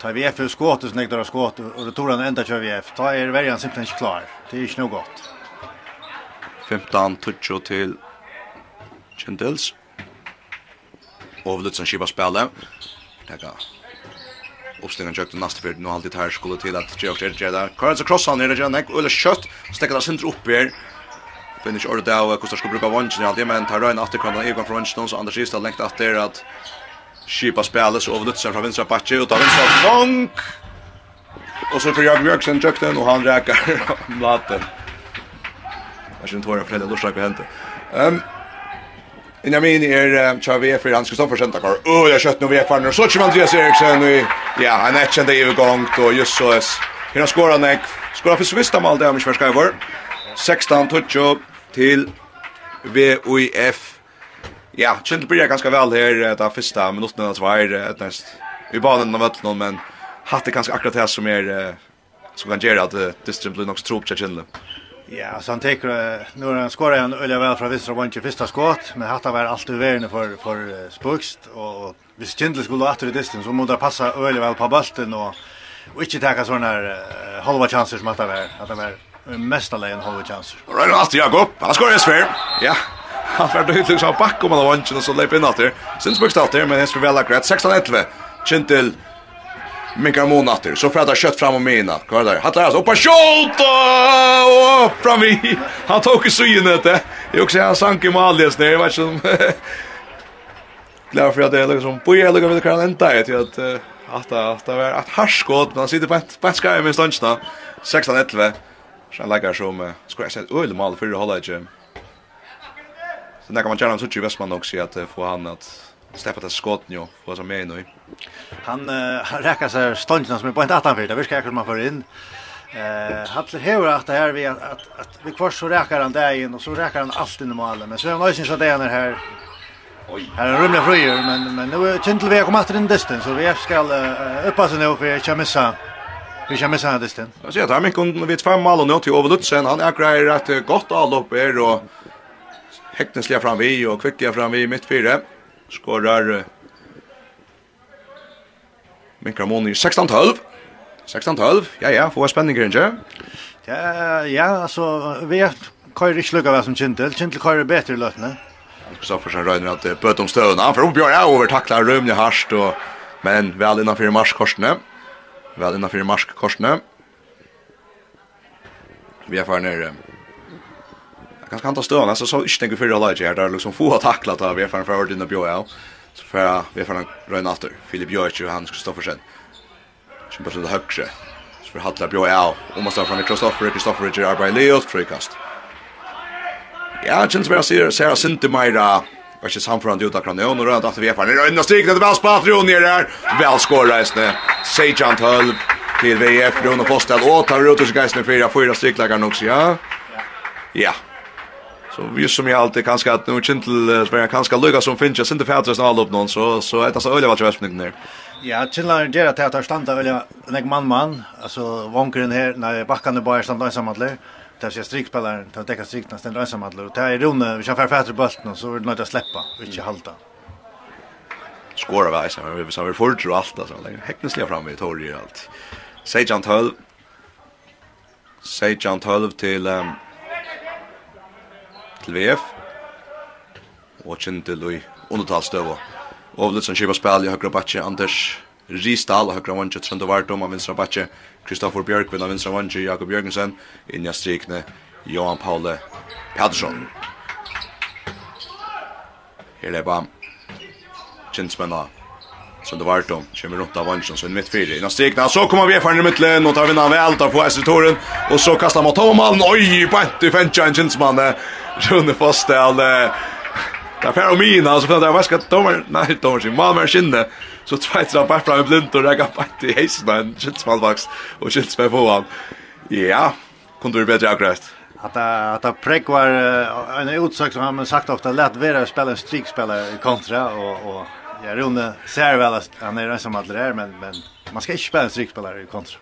Ta vi F skåtet, så nekter av skåtet, og returene enda kör vi F. Da er verjan simpelthen inte klar, det er inte något gott. 15 tutsjo til Kjendels. Og Lutsen skiva spillet. Tega oppstillingen kjøkte neste fyrt, nå alltid her skulle til at Gjøk er gjør det. Kvarens og krossan er gjør det, og eller kjøtt, stekker det sindre opp her. Finner ikke ordet det, og hvordan skal bruke vannsjen alltid, men tar røyne atter kvarnen, Egon fra vannsjen, så Anders Ristad lengt atter at skipa spillet, så over Lutsen fra vinstra bakke, og tar vinstra vank! Og så får Jørgen Bjørksen kjøkten, og han reker om. Jag skulle inte vara då lustar vad hände. Ehm Men jag menar är Xavier för han ska stå för sent kvar. Åh, jag kött nu vi är fan så tjuv Andreas Eriksen, och ja, han är kända i gång då just så är. Kan skora näck. Skora för sista mål där om Sverige över. 16 touch till VUF. Ja, kjent blir ganska väl här det första minuten att vara näst. Vi banan av ölln men hade kanske akkurat det som är som kan göra att det blir något trop, kjent. Ja, så han tek nu har han skorar han ölja väl från vänstra vånke första skott, men hatta var alltid vägen för för Spukst och hvis Kindle skulle åter i distan så måste passa ölja väl på bollen och och inte ta såna här halva chanser som hatta var. Hatta var mesta lejen halva chanser. Right jag Jakob. Han skorar en spel. Ja. Han får det liksom bak om han vånken och så lägger in åter. Sen Spukst åter men han spelar väl akkurat 16-11. Kindle Mikael Monatter, så pratar kött fram och mina. Kvar där. Han tar alltså på skjut och fram i. Han tog i synen det. Jag också han sank i Malias när jag vet som Glad för att det är liksom på jag lägger med kan ända ett att att att det var ett harskott men han sitter på ett baska i min stundsna 16 11. Så han lägger som ska jag säga öl mål för det håller jag. Så där kan man gärna så tjuv Westman också att få han att släppa det skott nu vad som är nu. Han uh, räcker sig stundarna som är på en attan för det ska som man får in. Eh hattar hur att det här vi att att, att vi kvar så räcker han där in och så räcker han allt in i men så är han lösen så är här. Oj. Här är rumliga fröjer men men nu är Kintel vi kommer att in distance så vi ska uh, uppa sig nu för jag missa. Vi ska missa den distans. Jag ser att han mycket vid fem mål och nu till överlutsen han är grejer rätt gott all upp är och Heknesliga fram vi och kvickliga fram vi mitt fyra skorar Minkar Moni 16-12. 16-12. Ja, ja, få spenninger ikke? Ja, ja, altså, vi kører ikke lukka hva som Kjintel. Kjintel kører bedre i løtene. Kristoffersen røyner at det bøt om støvna, for jeg over takla rømne harst, og, men vel innanfyr marskorsene. Vel innanfyr marskorsene. Vi er ferdig nere ganska andra stövna så så inte några fyra lag här där liksom få att tackla ta vi för för den bjöa. Så för vi för run efter Filip Jörg och Hans Kristoffersen. Som bara det högre. Så för Halla bjöa och måste från Kristoffer Kristoffer Jörg arbetar Leos frikast. Ja, känns väl ser ser synte mera Och så samför han utan kranion och rönt efter vefar. Nu är det strik det väl Patreon ner där. Väl skorra istället. Sejan Tull till VF Bruno Postel och tar ut hos guys nu fyra fyra stycken också ja. Ja. Så vi som jag alltid kanske att nu till Sverige kanske lugga som finns inte färdres när alla upp någon så så är det så öliga vart jag ner. Ja, till att det att jag stannar jag när man man alltså vankren här när backarna bara stannar ensam alla. Det är strikspelaren, ta täcka strikna stannar ensam där. Det är Rune, vi kör färfärdre bulten och så vill det att släppa, inte halta. Skåra väl så vi så vi får tro allt alltså. Häcknesliga fram i torget allt. Sejan 12. Sejan 12 till til VF. Og Kjendil i undertalstøv. Og som kjipa spil i høyre batje, Anders Ristal og høyre vantje, Trønda Vardom av vinstra batje, Kristoffer Bjørkvinn av vinstra vantje, Jakob Jørgensen, Inja Strikne, Johan Paule Pedersen. Her er bam. Kjentsmenna. Så det vart då. Kommer runt av vanschen så en mitt fyra. Innan stegna så kommer vi fram i mitten och tar vinna väl tar på S-toren och så kastar man Tomal. Oj, bant i fäncha en kjentsmanne. Rune Fossdal. Där Per och Mina så för där vaska domar nej domar sin mamma skinne så tvättar han bara fram blint och lägger på i hästen en skitsmalvax och skits på han. Ja, kunde du bättre akkurat. Att att att präck var en utsak som han sagt ofta lätt vara spela en strikspelare kontra och och jag Rune ser väl att han är den som att det men men man ska inte spela en strikspelare kontra.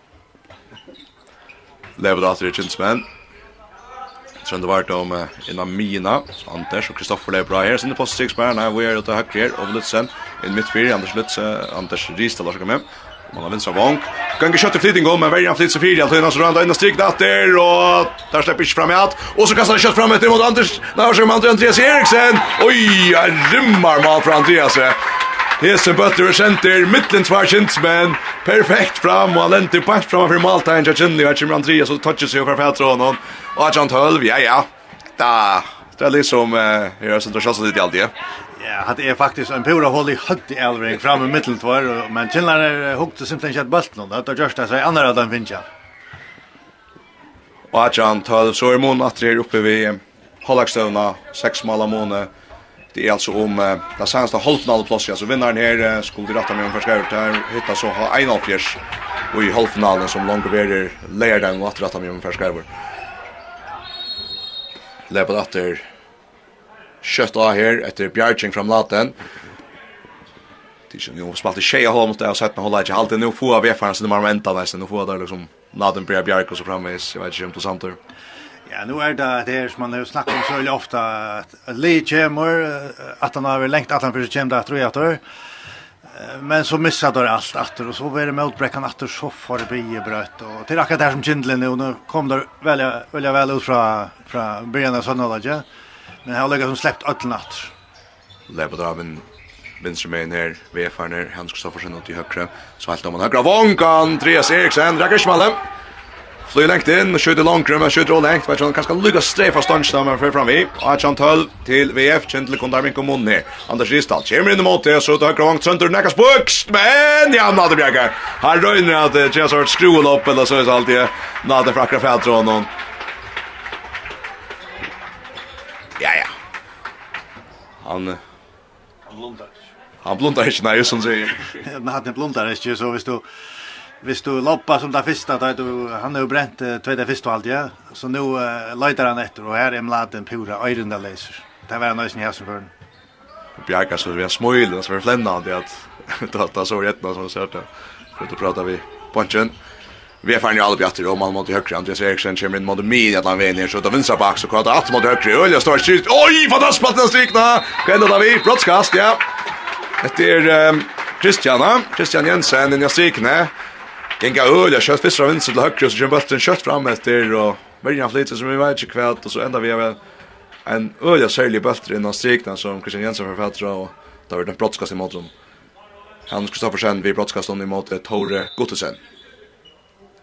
Lever då att det känns Trønde vart om inna Mina, Anders og Kristoffer det er bra her. Sinne på seks mer, nei, vi er ute høyre her, og Lutzen, inn midt fire, Anders Lutze, Anders Ristad, Lars Kamem. Man har vinstra vank. Gange kjøtt til flytting om, men verjan flytt seg fire, Altøyna, så randa inn og stryk datter, og der slipper ikke frem i alt. Og så kastar han kjøtt frem etter mot Anders, nei, så kommer Andreas Eriksen. Oi, jeg rymmer mal fra Andreas. Hese bøtter og kjenter, mittlen tvar kjentsmenn, perfekt fram, og han lenter bant fram for Malta, en kjentlig, og kjenner Andreas, og toucher seg over Petra og noen, og at tølv, ja, ja, da, det er liksom, jeg har sett å kjøsse litt i alt, det. Ja, hade är faktiskt en pura håll i högt i elvring fram i mitten två men Chinlar hukte simpelthen inte bult någon. Det är just det sig andra den finns jag. Och att han tar så er mån at det er oppe vid Hallagsstövna, sex mål av månader Det är alltså om uh, den senaste plats alltså vinnaren här uh, skulle rätta med om förskärret här, hittar så ha en av fjärs och i halvfinalen som långverer den och att rätta med om förskärret. på efter kött av här efter Bjarking från Latten. Det är ju nu spalt i tjeja håll mot det och sett med hålla i halvt nu får vi erfarenhet när man väntar nästan nu får där liksom Laten Bjark och så framme jag vet inte om det samtidigt. Ja, nu är det det som man har snackat om så ofta att Lee kommer att han har längt att han för sig där tror jag att Men så missar det allt åter och så var det motbräckan åter så får det bli brött och till akkurat där som Kindlen nu nu kom där välja väl väl ut från från början av söndagen. Men jag har legat som släppt öll natt. Lever då men vinstermen här VFR her, Hans Kristoffersen åt i høyre, så allt om man högra vånkan Andreas Eriksen, Rakesh Malem, Fly lengt inn, skjuter langt men skjuter og lengt, vet du, han kanskje lykke streg fra stansjen, men fyrir fram i, og er kjent til VF, kjent til kundar min kommuni, Anders Ristal, kommer inn i måte, så tar høyre vangt, sønder, nekkas spuks, men ja, Nade Bjerke. han røyner at det har vært skruel opp, eller så er det alltid, Nade fra akkurat fædra honom. Ja, ja. Han... Han blundar ikke. Han blundar ikke, nei, som sier. Nade blundar ikke, så hvis du... Hvis du loppar som det första då du han har bränt uh, första allt ja. Så nu uh, letar han efter och här är mladen pura där läser. Det var nice ni hästen för. Bjarka så vi smöjl så vi flännar det att data så rätt någon som det. För då pratar vi punchen. Vi är fan ju alla bjatter om man mot högre Andreas Eriksson kommer in mot mig att han vinner så då vinsar bak så kvar att mot högre öl jag står skit. Oj vad att den strikna. Kan då vi brottskast ja. Det är Christiana, Christian Jensen i strikna. Genga öl, kött fiskar vänster till höger och så kör bulten kött fram efter och Värjan flyter som vi vet inte kvärt och så ändar vi väl en öl särlig bulter innan strikten som Christian Jensen författar och det har varit en brottskast i motrum. Han Kristoffersen vid mål till Tore Gottesen.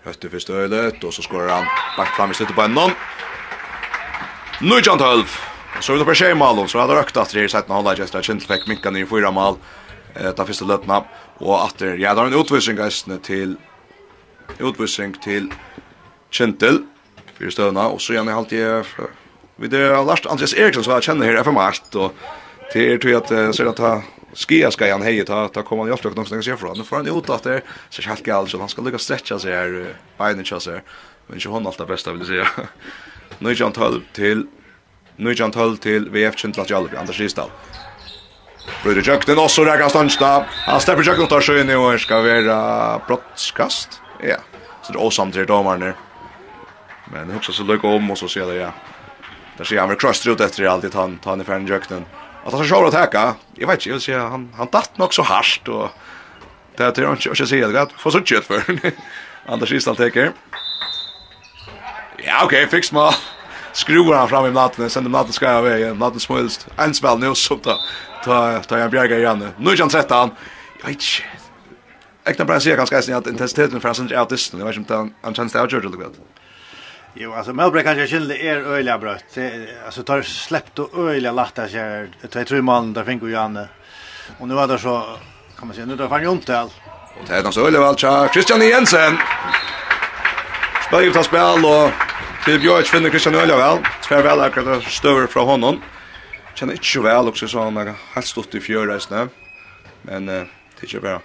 Hötte första ölet och så skorar han back fram i slutet på en noll. Nu John Tolf. Så vi då på Shemalon så hade rökt att det är sett någon han just där Chintel fick minkan i fyra mål. Eh ta första löpna och åter ja då en utvisning gästne till utvisning til Kjentil fyrir støvna, og så gjerne halte jeg vi det er Lars Andreas Eriksson som jeg kjenner her FM8, og det er tog at jeg ser at han skia skal han hei, ta, ta kommer han i ofte noen som jeg fra, nå får han ut at det så er helt galt, så han skal lukka stretcha seg her, beinet seg her, men ikke hon alt det beste, vil jeg si. Nå er 12 til Nu er han 12 til VF Kjentlat Jallupi, Anders Ristal. Brøyder Jøkten, også rekker han stansna. Han stepper Jøkten tar sjøen i år, skal være brottskast. Ja. Så det är awesome till domaren där. Men också så lucka om och så ser det ja. Där ser han väl cross ut efter allt han han är färdig jökten. Att han ska att hacka. Jag vet inte, jag ser han han datt nog så hårt och det tror jag inte jag ska säga det Får så kött för. Anders Istal täcker. Ja, okej, okay, fix mal. Skruvar han fram i natten, sen den natten ska jag vägen, natten smulst. En spel nu så ta ta ta jag bjärga igen. Nu är han 13. Jag vet inte. Jag kan bara säga ganska snabbt att intensiteten för är artisten, jag vet inte om han känns det avgjort eller vad. Jo, alltså Melbreak kanske kände är öliga brött. Alltså tar släppt och öliga latta sig. Jag tror man där fick ju Janne. Och nu var det så kan man säga nu då fan ju inte all. Och det är så öliga väl tja Christian Jensen. Spelar ut spel och Filip Jovic finner Christian Öliga väl. Tvär väl att det stöver från honom. Känner inte så väl också så han har helt stått i fjörreisne. Men det är ju bra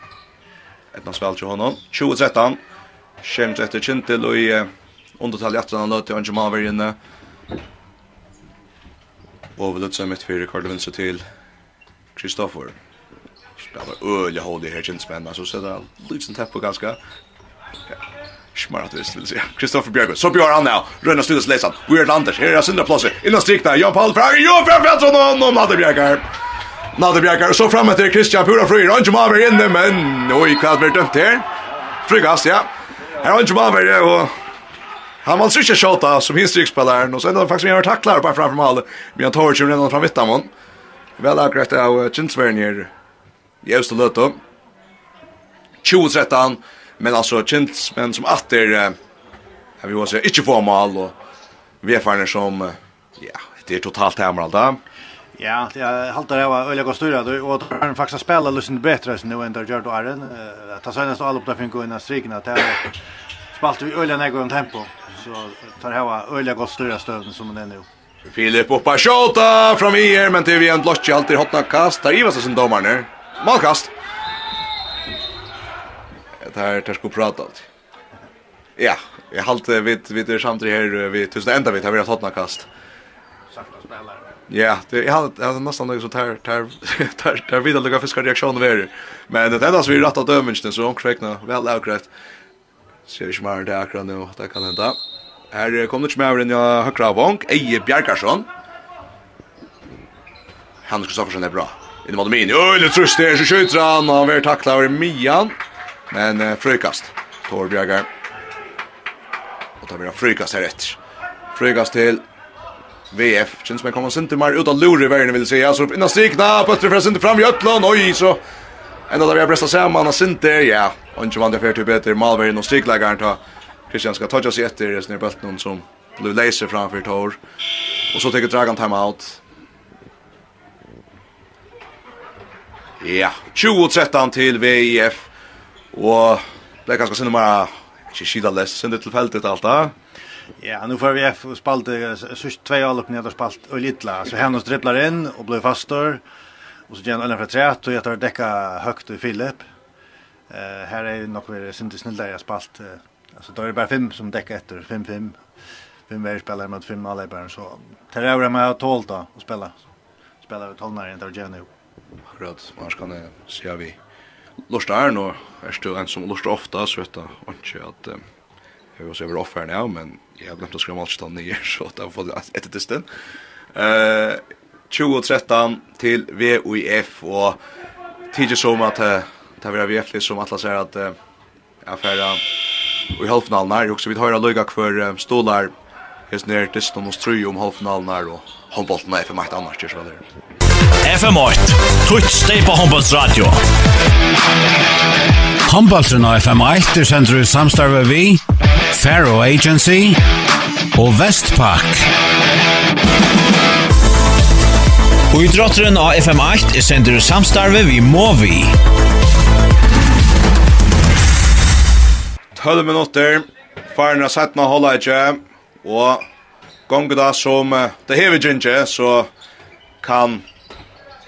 etna spel til honom. 20-13. kjemt etter Kintil og i undertall i 18 han til Ange Maver inne. Og vi løte seg mitt fyrir kvart vinser til Kristoffer. Spelar øyelig hold i her Kintsmenn, så ser det litt sånn tepp på ganske. Ja. Smart visst vill säga. Kristoffer Björgo. Så Björn han nu. Rönna slutas läsan. Weird Anders. Här är Sundra Plaza. Innan strikna. Jan Paul Frager. Jo, framför allt från honom. Hade Björgar. Nalde Bjerkar, og så fram etter Kristian Pura Frøy, han kommer maver inne, men oi, hva blir dømt her? Frygast, ja. Her han kommer maver, og han var ikke kjøta som hinstrykspilleren, og så enda faktisk vi har taklar bare framfor malet, men han tar ikke rennan fram vittamon. Vel akkurat av Kinsvern her, i Øst og Løtto. 2013, men altså Kinsmenn som atter, jeg vil jo si, ikke få mal, og vi er ferdig som, ja, det er totalt hemmer alt. Ja, jag håller det var öliga kostura då och han faktiskt spelar lite bättre än nu än där gjort Arden. Att ta senast all upp där fick gå in i striken att spalt vi öliga någon tempo. Så tar det var öliga kostura stöden som den nu. Filip upp på skjuta från er men det vi en blotch alltid hotna kast. Där Ivas som domar nu. Målkast. Det här tar skulle prata allt. Ja, jag hållte vid vid det samtidigt här vid tusen ända vid tar vi hotna kast. Sakta spelare. Ja, det jag hade hade nästan något så tar tar tar tar vidare lugga fiskar reaktion över. Men det enda så vi rättat dömningen så hon kräkna väl avkräft. Ser ju smart där akra nu, det kan hända. Här kommer det smävren jag högra vank, Eje Bjarkarsson. Han ska säkert är bra. Inne mot min. Oj, det tror det så skjuter han och han blir över Mian. Men frykast. Tor Bjarkar. Och tar vi frökast här rätt. Frökast till VF känns man kommer inte mer utan Lore värden vill säga så innan strikna på tre för inte fram i Ötland oj så. Ända där vi har pressat samman och inte ja och inte vann det för typ bättre Malvern och strikläggaren ta. Christian ska toucha sig efter det snäbelt någon som blev laser framför Tor och så tar Dragan time out. Ja, 20-13 til VIF, og det er ganske sinne mer, ikke skida less, till fältet alt da. Ja, nu får vi F spalt sist två all upp när det spalt och lilla så han oss dribblar in och blir fastor. Och så gärna för trätt och jag tar täcka högt i Philip. Eh här är nog vi synte snällt jag spalt alltså då är det bara fem som täcker efter 5-5. Fem varje spelare mot fem alla bara så tar över med att tålt då och spela. Spela vi tolnar inte av Jenny. Akkurat, man ska nu se vi. Lust är nog, är en som lustar ofta så vet jag inte att Jag vill se över offer ja, men jag glömde att skriva matchstaden ner så att jag får ett distan. Uh, 2013 till VUIF och tidigt som att det var VUIF som alla säger att jag färra i halvfinalen här också vi har lugga för stolar Hes ner til stånd hos tru om halvfinalen her, og håndbolten er for meg annars, det er så FM8, tutt steg på håndboltsradio. Håndbolten og FM8 er sender du samstarve vi, Faro Agency og Vestpak. Og i av FM8 er sender samstarve vi må vi. 12 minutter, farna setna holda ikkje, og gongu da som det hever ikke, så kan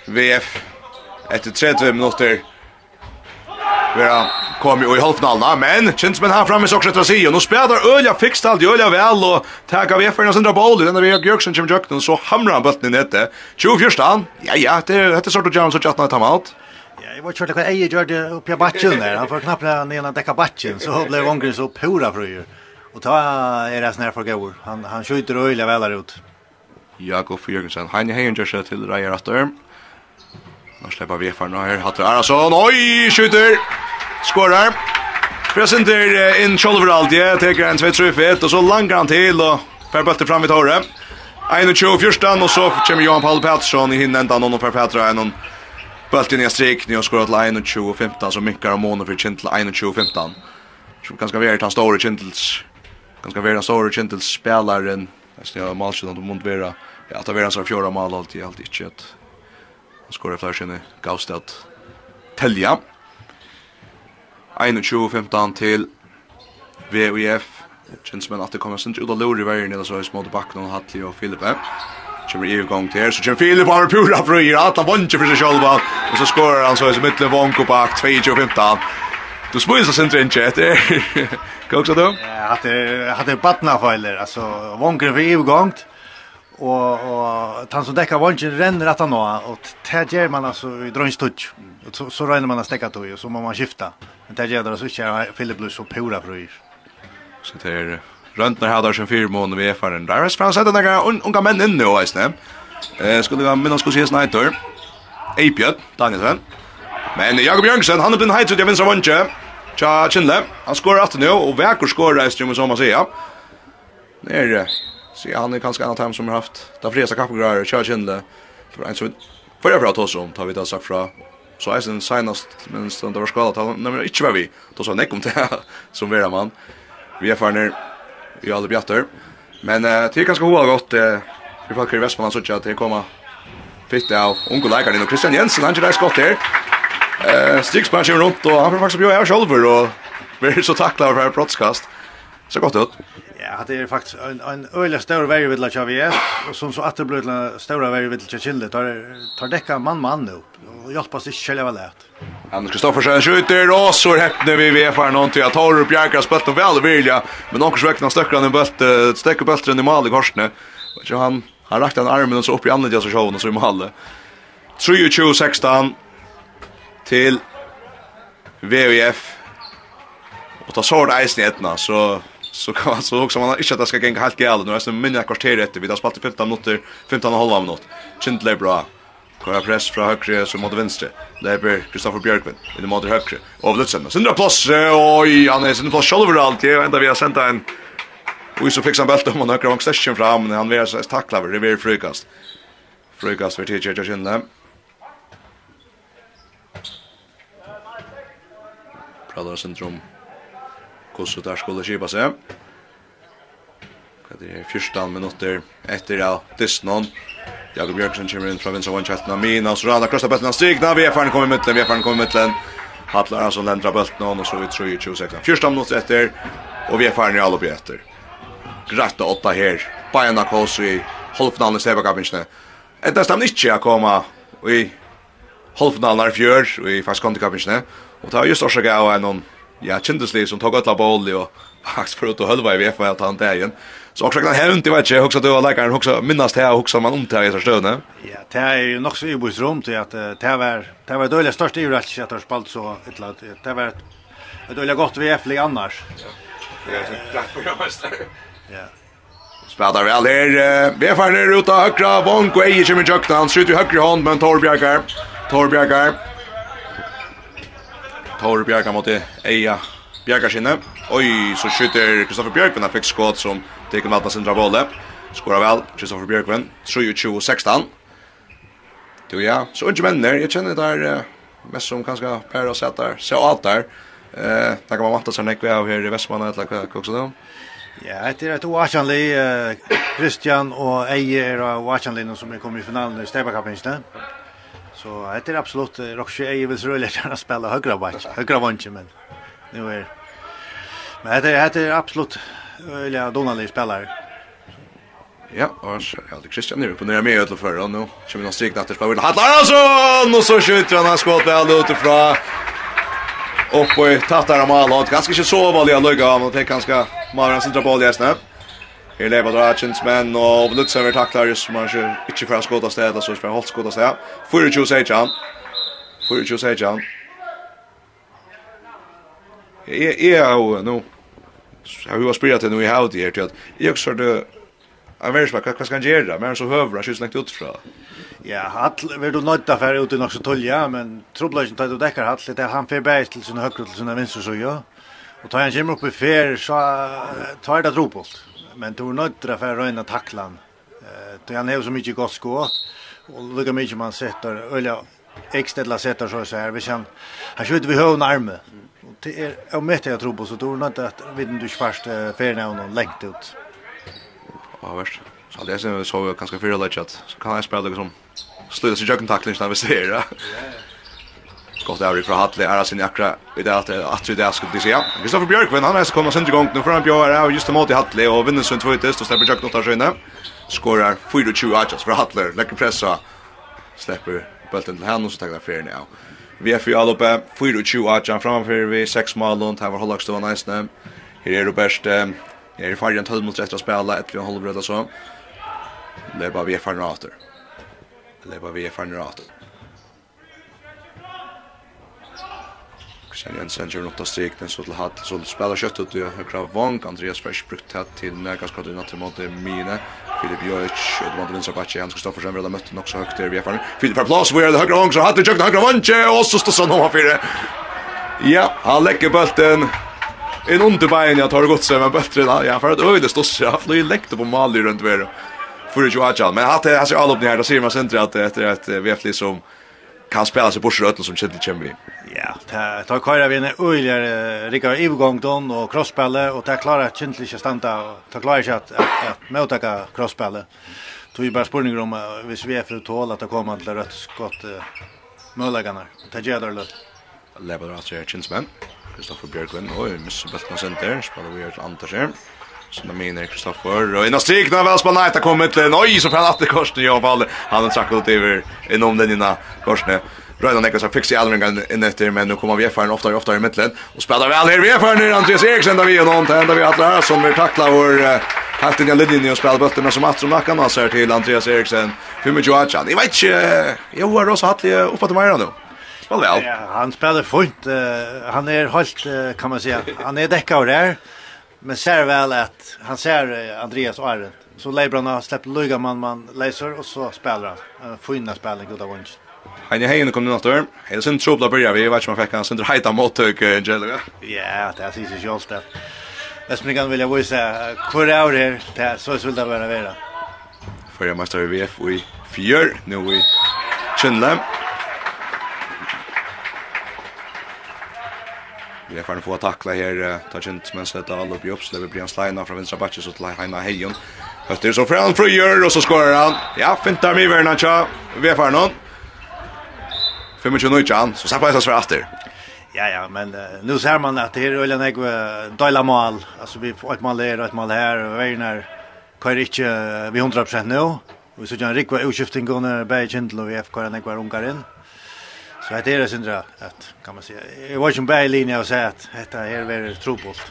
VF etter 30 minutter vera kom i halvfinalen, men kjent men han framme så också att säga, nu spelar Ölja fixt allt Ölja väl och tackar vi för några boll den där Vega Gjörksen kommer jökten så hamrar han bollen i nätet. 24 Ja ja, det er sort of Jones och Jatna time out. Ja, jag var kört vad Eje gjorde upp i backen där. Han får knappt ner den där backen så blev Ångren så pura fröjer. Och ta är det snär för går. Han han skjuter Ölja väl ut. Jakob Jørgensen, han hejer just till Rajer Astorm. Nå slipper vi for nå her. Hatter Arason. Oi, skjuter! Skårer. Presenter inn Kjolver Aldje. Teker en 2-3-1. Og så langer han til. Og fer bøtter fram i tåret. 21-14. Og så kommer Johan Paul Pettersson i hinnen enda noen for Petra. En bøtte inn i strikning og skåret til 21-15. Så minkar av måneder for Kintel 21-15. Som ganske vært han store Kintels. Ganske vært han store Kintels spelaren. Jeg snøy av Malsjøen. Han må være... Ja, det var hans fjorda mal alltid, alltid ikke at skåra flere gavst at telja. 21-15 til VUF. Kinsmen at det kommer sent ut av lor i veien nede så i små tilbakken og Hatli og Filipe. Kjemmer i gang til her, så kjemmer Filip er pura frøyer, at han vant for seg selv, og så skårer han så i midtlen vank og bak, 22-15. Du spyrir så sindri ikke etter. Hva også du? Jeg hadde badnafeiler, altså vanker for i gang, och och han som däckar vånchen renner att han nå och det gör man alltså i drönstutch så så renner man att stäcka tog och så må man skifta men det gör det så kör Philip Lewis så Pura Bruis så det är Röntner hade sin fyra månader vi är för den. Där är Frans hade några unga män inne och isne. Eh skulle jag minnas skulle se Snyder. Apjøt, Danielsen. Men Jakob Jørgensen, han er blitt heit ut i vinstra vantje. Tja, Kjindle, Han skårer alltid nå, og Vekker skårer, i strømmen, som man sier. Det er Så ja, han er kanskje en av dem som har haft da fresa kappegrar, och kör kände. För en som förra bra tog som tar vi det sagt. Så är sen senast men det var skadat han nämligen inte var vi. Då sa neck om det som vera man. Vi är förner i alla bjatter. Men eh, det är ganska hoa gott. Eh, vi får i Västmanland så att det kommer fitt av unga läkaren och Christian Jensen han gör skott där. Eh Stigspan kör runt och han får faktiskt bjuda av själv och blir så tacklar för brottskast. Så gott ut. Ja, det är faktiskt en en öliga stor värre vid Lacha vi och som så att det blir en stora värre vid Lacha Chille tar tar däcka man man nu och hjälpas inte själva lärt. Anders Kristoffersen skjuter och så häppne vi VF här någon till att ta upp Bjarka spött och väl vilja men någon sväckna stöckran en bult stäcker bulten i mål i korsne. Vet ju han han rakt den armen och så upp i andra så showen och så i mål. 3-2-16 til VF. Og ta sår det isen i etna så så kan man så också man inte att det ska gå helt galet nu är det minna kvarter efter vi har spelat 15 minuter 15 och halva minut Kindle bra Kvar press fra höger så mot venstre. blir Kristoffer Björkvin i det mot høgre. Og Lutzen. Sindra plats. Oj, han er sin plass sjølver alt. Jeg ända vi har sänt en Oj, så fixar han belt om han høgre vang session fram, men han så tackla over, det blir frukast. Frukast for tidkjert og kjenne. Praller syndrom hvordan det skulle kjipa seg. Det er 14 minutter etter av Disnon. Jakob Bjørksen kommer inn fra vinstra vannkjelten av Mina, så rada krossa bøtten av Stigna, VFR-en kommer i vi VFR-en kommer i midten. Hatlar han som lendra bøtten, og så vi tror i 26. 14 minutter etter, og VFR-en er alle oppi etter. Greit og åtta her, Bayern Akos i halvfinalen i Stebakapinsene. Etta stemmer ikke å komme i halvfinalen her fjør, i fast kontikapinsene, og det er just årsaket av en ja, kjendislig som tog alla boll og faktisk för ut och hölva i VFA att han där igen. Så också kan hänt, jag vet inte, också då läkaren också minnas det här också man om til här i støvne. Ja, det er jo nok så i rom til at det var det var dåliga största i rätt att spalt så et eller annet. Det var et ett godt VF-lig annars. Ja. Det är så Ja. Spelar väl här. Vi är färre ut av högra. Vonk och Eje kommer i. Han skjuter i högra hand, men Torbjörgar. Torbjörgar. Tor Bjerga mot Eja Bjerga skinne. Oj, så skjuter Kristoffer Björkvin fick skott som tek med sin drabole. Skorar väl Kristoffer Björkvin. 3-2-16. Jo ja, så inte men där. Jag känner där mest som kanske Per och sätter så allt där. Eh, där kan man vänta sig näkva av här i Västmanland eller vad också då. Ja, det är ett oachanlig Christian och Ejer och oachanlig som kommer i finalen i Stäbakapen. Ja. Så det är absolut Roxie är väl så roligt att spela högra back, högra vänster men nu är men det är det är absolut eller Donald spelare. Ja, och så är det Christian nu på när med utanför förra nu. Kommer någon strikna efter spelar Hatt Larsson och så skjuter han han skott väl utifrån. Och på tattar mål och ganska så vanliga lugga av och det kanske Mauran centralt i snö. Her lever Dragons men og Vnutzen vil takla just som han ikke, ikke fra skåta stedet, så ikke fra holdt skåta stedet. 24 sier han. 24 sier han. Jeg er jo nå, jeg har jo spyrt til noe i haut her, til at jeg også det, jeg vet ikke hva skal han gjøre, men så høver han skjønner ikke utfra. Ja, Hall, vil du nødt til å fære ut i nok så tolja, men troblagen tar du dekker Hall, det er han fer bæg til sin høyre til sin venstre, så ja. Og tar han kommer opp i fer, så tar det dropolt men du er nødt til å få røyne taklan. Eh, det han har så mycket godt skått, og lukka mye man setter, eller ekstedla setter så så här, hvis han, han skjuter vi høvn arme. Och det er, om mitt jeg tror på, så du er nødt til at vi du ikke først ferien av noen lengt ut. Ja, värst. Så det er så ganske fyrirleggjat, så kan jag spela det som sig i jøkken takling, vi ser, det. Ja, ja. Skott där ifrån Hatle är sin akra i det att att det där skulle det säga. Kristoffer Björkvin han har ska komma sen igång nu fram på är just emot i Hatle och vinner sen tvåte test och släpper Jack något där Skorar 4-2 Archers för Hatle. Läcker pressa. Släpper bulten till han och så tar det för nu. Vi är för all uppe 4-2 Archers framför vi sex mål och här var Hollax då nice nu. Här är Robert Jag är färgen 12 mot rätt att spela, ett och håller halv och så. Det är bara vi är färgen åter. Det är bara vi är färdig åter. Sen Jensen gör något strik, den så till hatt så spelar kött ut i högra vång Andreas Fresh brukt hatt till Nagas i natten mot Mine. Filip Jörg och mot vänster backen Hans Kristoffersen vill ha mött också högt där vi är framme Filip per plats where det högra vång så hatt det högra vånche och så står så några fyra. Ja, han lägger bulten. En underbein, jag tar gott sig, men bulten, ja, för att står stås, jag flyr läckte på Mali runt värre. För det ju men hatt det här ser all upp ner, då ser man sen att det är ett VFL som kan spela sig bort rött som kände kemi. Ja, ta ta köra vi en öjligare rikar övergång då och crossspel och ta klara kintliga stanta och ta klara sig att att mottaka crossspel. Tog ju bara spurningar om hvis vi sve för att tåla att kommer till rött skott möjligarna. Ta jädrar lätt. Lebar att jag kinsman. Kristoffer Björklund och Miss Bultman Center spiller vi ett antal skärm som de minner Kristoffer. og innan strikna väl spelar Knight har kommit til en oj så från att korsen jag valde. Han har trakket ut över innom den innan korsen. Röna Niklas har fixat allringen inn etter, men nå kommer vi FN ofta og ofta i mitten Og spiller vel her vi FN nu Andreas Eriksen, da vi er noen til enda vi alla som vi tacklar vår Helt inn i linjen og spiller bøttene som att som nackan har sett til Andreas Eriksen, 25-18. Jeg vet ikke, Jag har også hatt uppe till meg nå. Spelar väl. Ja, han spelar fint. Han är helt kan man säga. Han är däckare där. Men ser väl att han ser Andreas Arent. Så Leibron har släppt Luga man man läser och så spelar han. Finna spelning goda vunch. Han är hejen kommer nåt där. Hela sin trubbla börjar vi vet man fick han sönder hajta mot tök Angelo. Ja, det är sig så just det. Men som ni kan vilja visa hur är det här. Så skulle det vara vara. Förra mästare VF i fjör. Nu i Kjønlem. Vi är fan få tackla här ta kjent men sätta alla upp i uppsläpp blir han slina från vänstra backen så till Heina Hejon. Høtter så fra han frigjør, och så skorar han. Ja, fintar mig Werner tja, Vi er ferdig någon. 25 Jan, så sappa jag så efter. Ja ja, men uh, nu ser man att det är Ulla Nego døyla mål. Alltså vi får et mål her, och ett mål här och Werner kör inte vi 100% nå. Vi så gör en rikva utskiftning går när Bergkindl och FK när ungar inn. Så det är det syndra att kan man säga. Jag var ju en i linje och säga att detta är väl tropolt.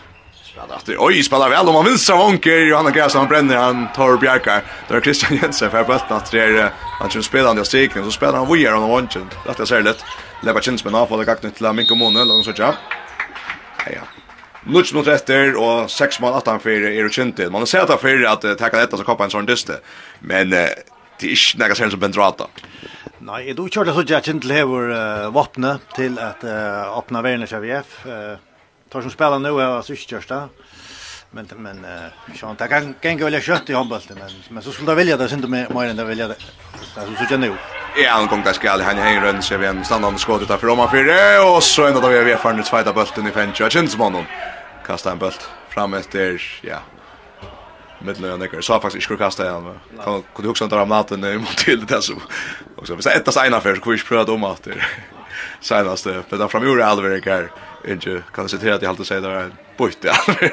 Spelar efter. Oj, spelar väl om man vinstra vonker Johanna Gräs han bränner han tar Bjarkar. Där Christian Jensen för bulten att det är han som spelar den striken så spelar han vidare om vanken. Det är särskilt. Leva chans men avfalla kaknet till Mikko Måne långt så tjap. Ja. Nuts mot rätter och sex mål att han för är det inte. Man sett att för att tacka detta så kapar en sån dyste. Men det är inte några som Bendrata. Nei, du kjørte så jeg kjent til hever uh, våpne til at uh, åpne verden til VF. Uh, tar som spiller nå er kjørste. Men, men uh, sånn, det kan, kan ikke velge kjøtt i håndbølten, men, men så skulle jeg vilja det, synes jeg mer enn det vilja det. Det er så ikke nå. Ja, han ankommet jeg skal, han henger rundt så vi en standande skåd utenfor Roma 4, og så enda da vi er VF-eren ut sveita bølten i 5, og jeg synes mannen. Kasta en bølt fram etter, ja, mittlen jag nekar så faktiskt skulle kasta igen kan kunde också inte ramla den nu mot till det så och så vi säger ett sign affär så kvisch pröva om att det senast det men fram gjorde allvarligt här. Inte kan se till att jag alltid säger det bytte bort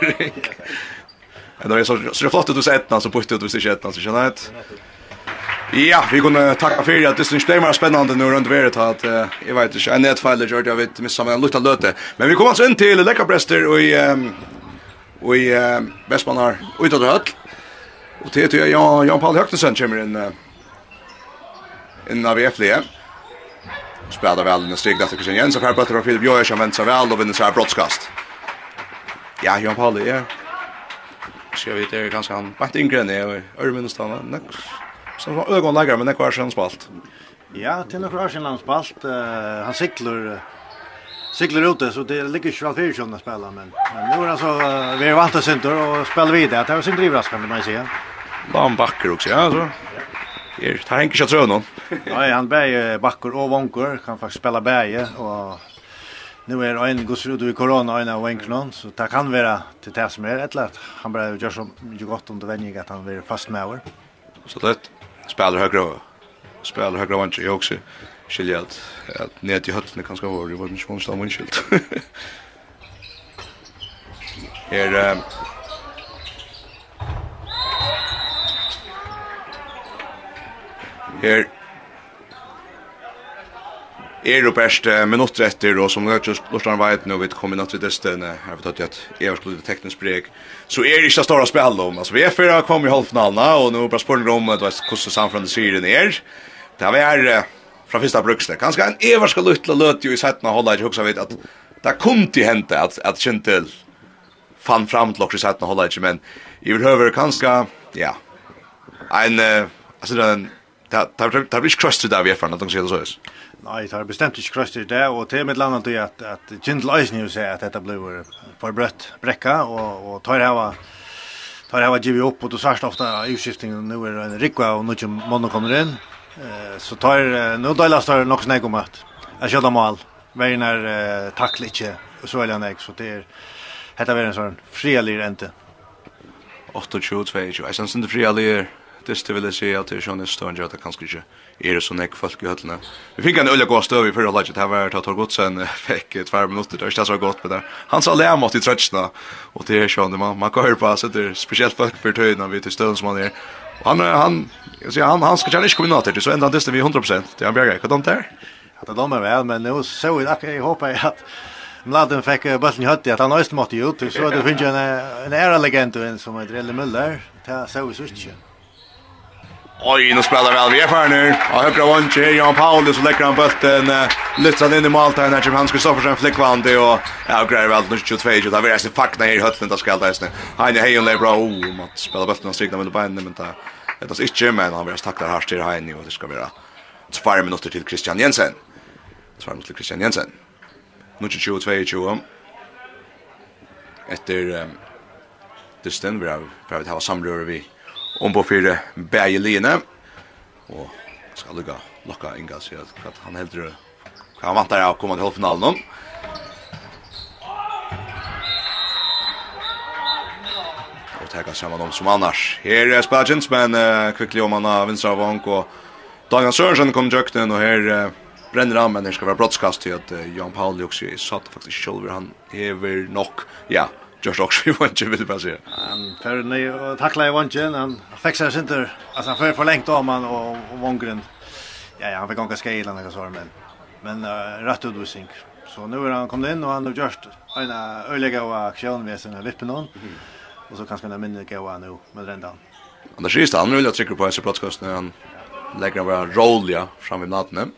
Men då är så så det flott att du säger ettan så bytte du visst säger ettan så känner jag Ja, vi kunde tacka för att det är inte mer spännande nu runt värdet att jag vet inte en nätfall gjort jag vet missa missar en lukta löte. Men vi kommer alltså in till Läckabrester och i och i Västmanar utåt höll. Och det är jag Jan Paul Högnesen kommer in in av FLE. Spelar väl den stegna till Christian Jensen för på att Filip Jojas använder sig väl och vinner så här broadcast. Ja, Jan Paul är ska vi det ganska han vart yngre än jag Örmin stanna näck som var ögonläggare men det var sen spalt. Ja, till några år sedan spalt. Uh, han cyklar cyklar ute så det ligger ju väl för sig att spela men men nu är alltså vi är vant att synter och spela vidare. Det har sin drivraskande man säger. Bam backer också ja så. Er, tar Henke kjøtt någon. Nei, han bæg bakker og vonker, kan faktisk spela bæge, og nu er en godsrud i korona, en av vonkerna, så det kan være til det som er, etter at han bare gjør så mye godt under vending at han blir fast med over. Så det, spelar högre spelar högre vansker, jeg også skilja at, at net i høttene kanskje var, det var ikke vanskelig av munnskilt. Her, um, her, er jo best minutter etter, og som jeg ikke lortan vet nå, vi kom inn at vi destene, her vi tatt at jeg har skulle teknisk brek, så er det ikke større spill om. Altså, vi er før jeg kom i halvfinalen, og nå er bare spørsmål om hvordan samfunnet sier det er. Det har er fra första brukste. Kanske en everska lutla løt ju i sättna hålla i husker vet att det kom till hända att att Kintel fann fram til okkur i setten hålla i men i behöver kanske ja en alltså en, ta ta ta blir krust där vi är från att de det så. Nej, det har bestämt inte krust där och till med landet är att att Kintel Eisen ju säger att detta blir för brött bräcka och och tar hava tar hava givet upp och då svärst ofta utskiftningen nu är en rikva och nu kommer kommer in så tar nu delas tar nog snägg om att jag körde mål. Vägen är tackla inte så väl jag så det är heter väl en sån frialig rente. 8-2-2, jeg synes ikke frialig det det vil si at det er sånn en stund at det kanskje ikke er det sånn ikke folk i høttene. Vi fikk en øyne god støv i fyrre laget, her var Tator Godsen, fikk par minutter, det er ikke så godt, men han sa lea mot i trøtsene, og det er sånn, man, man kan høre på, så det er spesielt folk for tøyene, vi til støvn som han er, Han han jag säger han han ska kanske kunna ta till så ända tills vi 100 Det han bjärgar. Vad de där? Det de är väl men nu så vi att jag hoppas att Mladen fick bollen i hötti att han öst måste ut så det finns ju en en ära legend som heter Muller. Det så vi så inte. Oj, nu spelar väl vi är för nu. Och högra vånche här, Jan Paulus och läcker han bulten. Lyftar in i måltagen här, Hans Kristoffersen flickvann det och ja, grejer väl nu 22 20. Där vi är så fackna här i hötten där ska det snä. Han är hejon där bra. Oh, man spelar bulten och strykna med benen men. Det är inte men han vill tackla här till Heini och det ska vara två minuter till Christian Jensen. Två minuter till Christian Jensen. Nu 22 22. Efter um, dysten vi har, vi har samrøret vi om på fire bægeline. Och ska lukka, locka Inga så att han heldur hva han vantar att komma till halvfinalen Och Og teka saman om som annars. Här är Spagins, men uh, kvicklig om han har vinstra av Vank och Daniel Sørensen kom jøkten, og her uh, brenner han, men her skal være brottskast til at uh, Jan Pauli også satt faktisk sjølver, han hever nok, ja, yeah Just också vi vant ju vill bara säga. Han för nej tackla i vant han fixar sig inte alltså för för längt om han och vångren. Ja ja han fick gånga skejlan några så men men uh, rätt ut sink. Så nu är han kommit in och han har just en öliga och aktion med sina vippen hon. Och så kanske han minner gå nu med den där. Anders Kristian vill jag trycka på en podcast när han lägger bara rolliga fram i natten.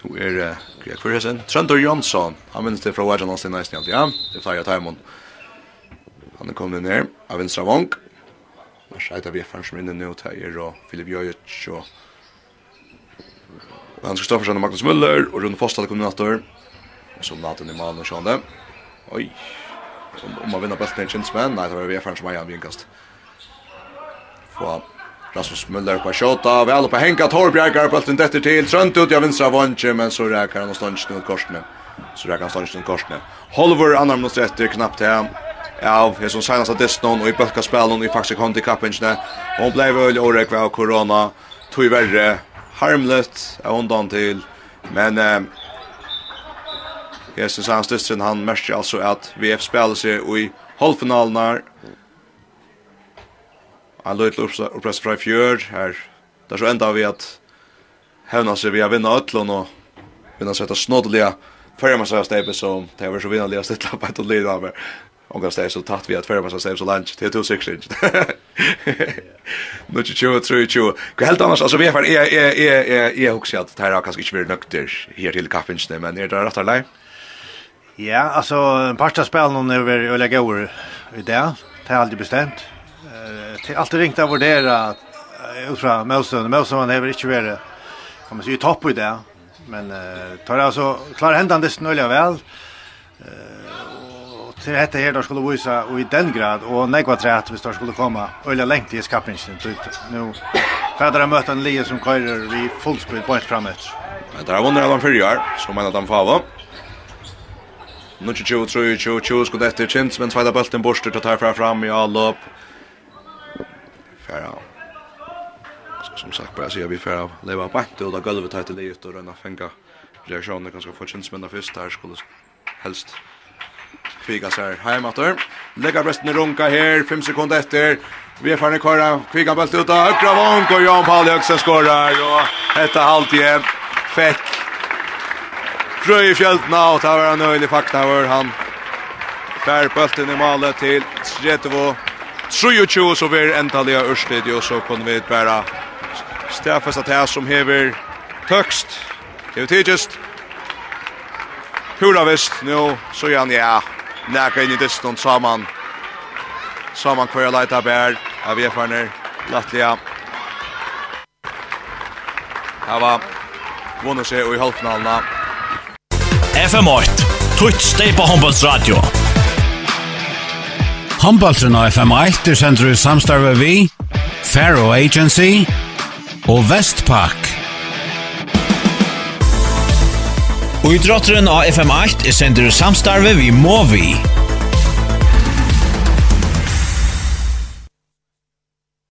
Hun er, hva er det sen? Trøndor Jonsson, han minnes det fra Wajan Hansen i Næsni, ja, det er flere timen. Han er kommet ned av Vinstra Vong, og så er det VFN som er inne nå, det og Filip Jøjic, og og Hans Kristoffersen og Magnus Müller, og Rune Fostal koordinator, og så natten i Malen og sånn det. Oi, om man vinner bøtten i Kinsmen, nei, det var VFN som er igjen vinkast. Få Rasmus Müller på skjåta, vel på Henka Torbjergar, bølten detter til, trønt ut jag av vinstra vantje, men så räkar han og ståndsen ut korsene. Så räkar han ståndsen ut korsene. Holver, annar minus det knappt her. Ja, jeg som senast av Disnon, og i bølka spelen, og i faktisk kom i kappingene. Og hun blei vel årek av korona, tog verre, harmlet, er undan til. Men eh, jeg som senast han merker altså at VF spelar seg i halvfinalen her, en løyt oppress fra i fjør her. Det er så enda vi at hevna seg vi har vinna ötlån og vinna seg etter snoddelige fyrrmassar steipet som det har vært så vinnerlige stittla på et og lina av omgang steip så tatt vi at fyrrmassar steip så lunch det er to six inch nu 20, 3-20. hva helt annars altså vi er jeg jeg jeg jeg jeg jeg husker at det her har kanskje ikke vært nøkter her til kaffinsene men er det rett lei? Ja, altså, parstagspelen er veldig gode i det, det er aldri bestemt till allt ringt att vurdera utra Melson Melson har väl inte varit kan man säga topp i det men uh, tar det alltså klar händan det snöliga väl och till detta här då skulle visa och i den grad och negva trätt hvis det skulle komma öliga längt i skapningen nu färdar möta en lie som körer vi fullspill på ett framåt men där vinner han förrjar så menar han fava Nu tjuv tjuv tjuv tjuv skulle efter chins men svajda bulten borster tar fram i all upp bara som sagt bara säga vi får leva på ett och då golvet tar till det och röna fänga reaktioner. Kanske få känns men först. Där skulle helst kviga sig hem åter lägga brösten i runka här. 5 sekunder efter. Vi är en kvar kviga bult ut av högra vånk och Jan Paul Högsen skorar. Och detta halvt igen. Fett Fröj i fjältna och tar han nöjd i fakta han. Fär bulten i malet till Sretvo 23 så blir entalliga Ørstid og så kunne vi bare stafesta til som hever tøkst til tidligst pura vist nu så gjerne ja nækka inn i distan saman. Saman hver jeg leita bær av jefarner Her var vunnet seg i halvfinalen. FM8 Tutt steg på håndbåndsradio Humboldtren av FM1 er sender i samstarve vi, Faro Agency og Vestpak. Og idrotteren av FM8 er sender i samstarve vi Movi.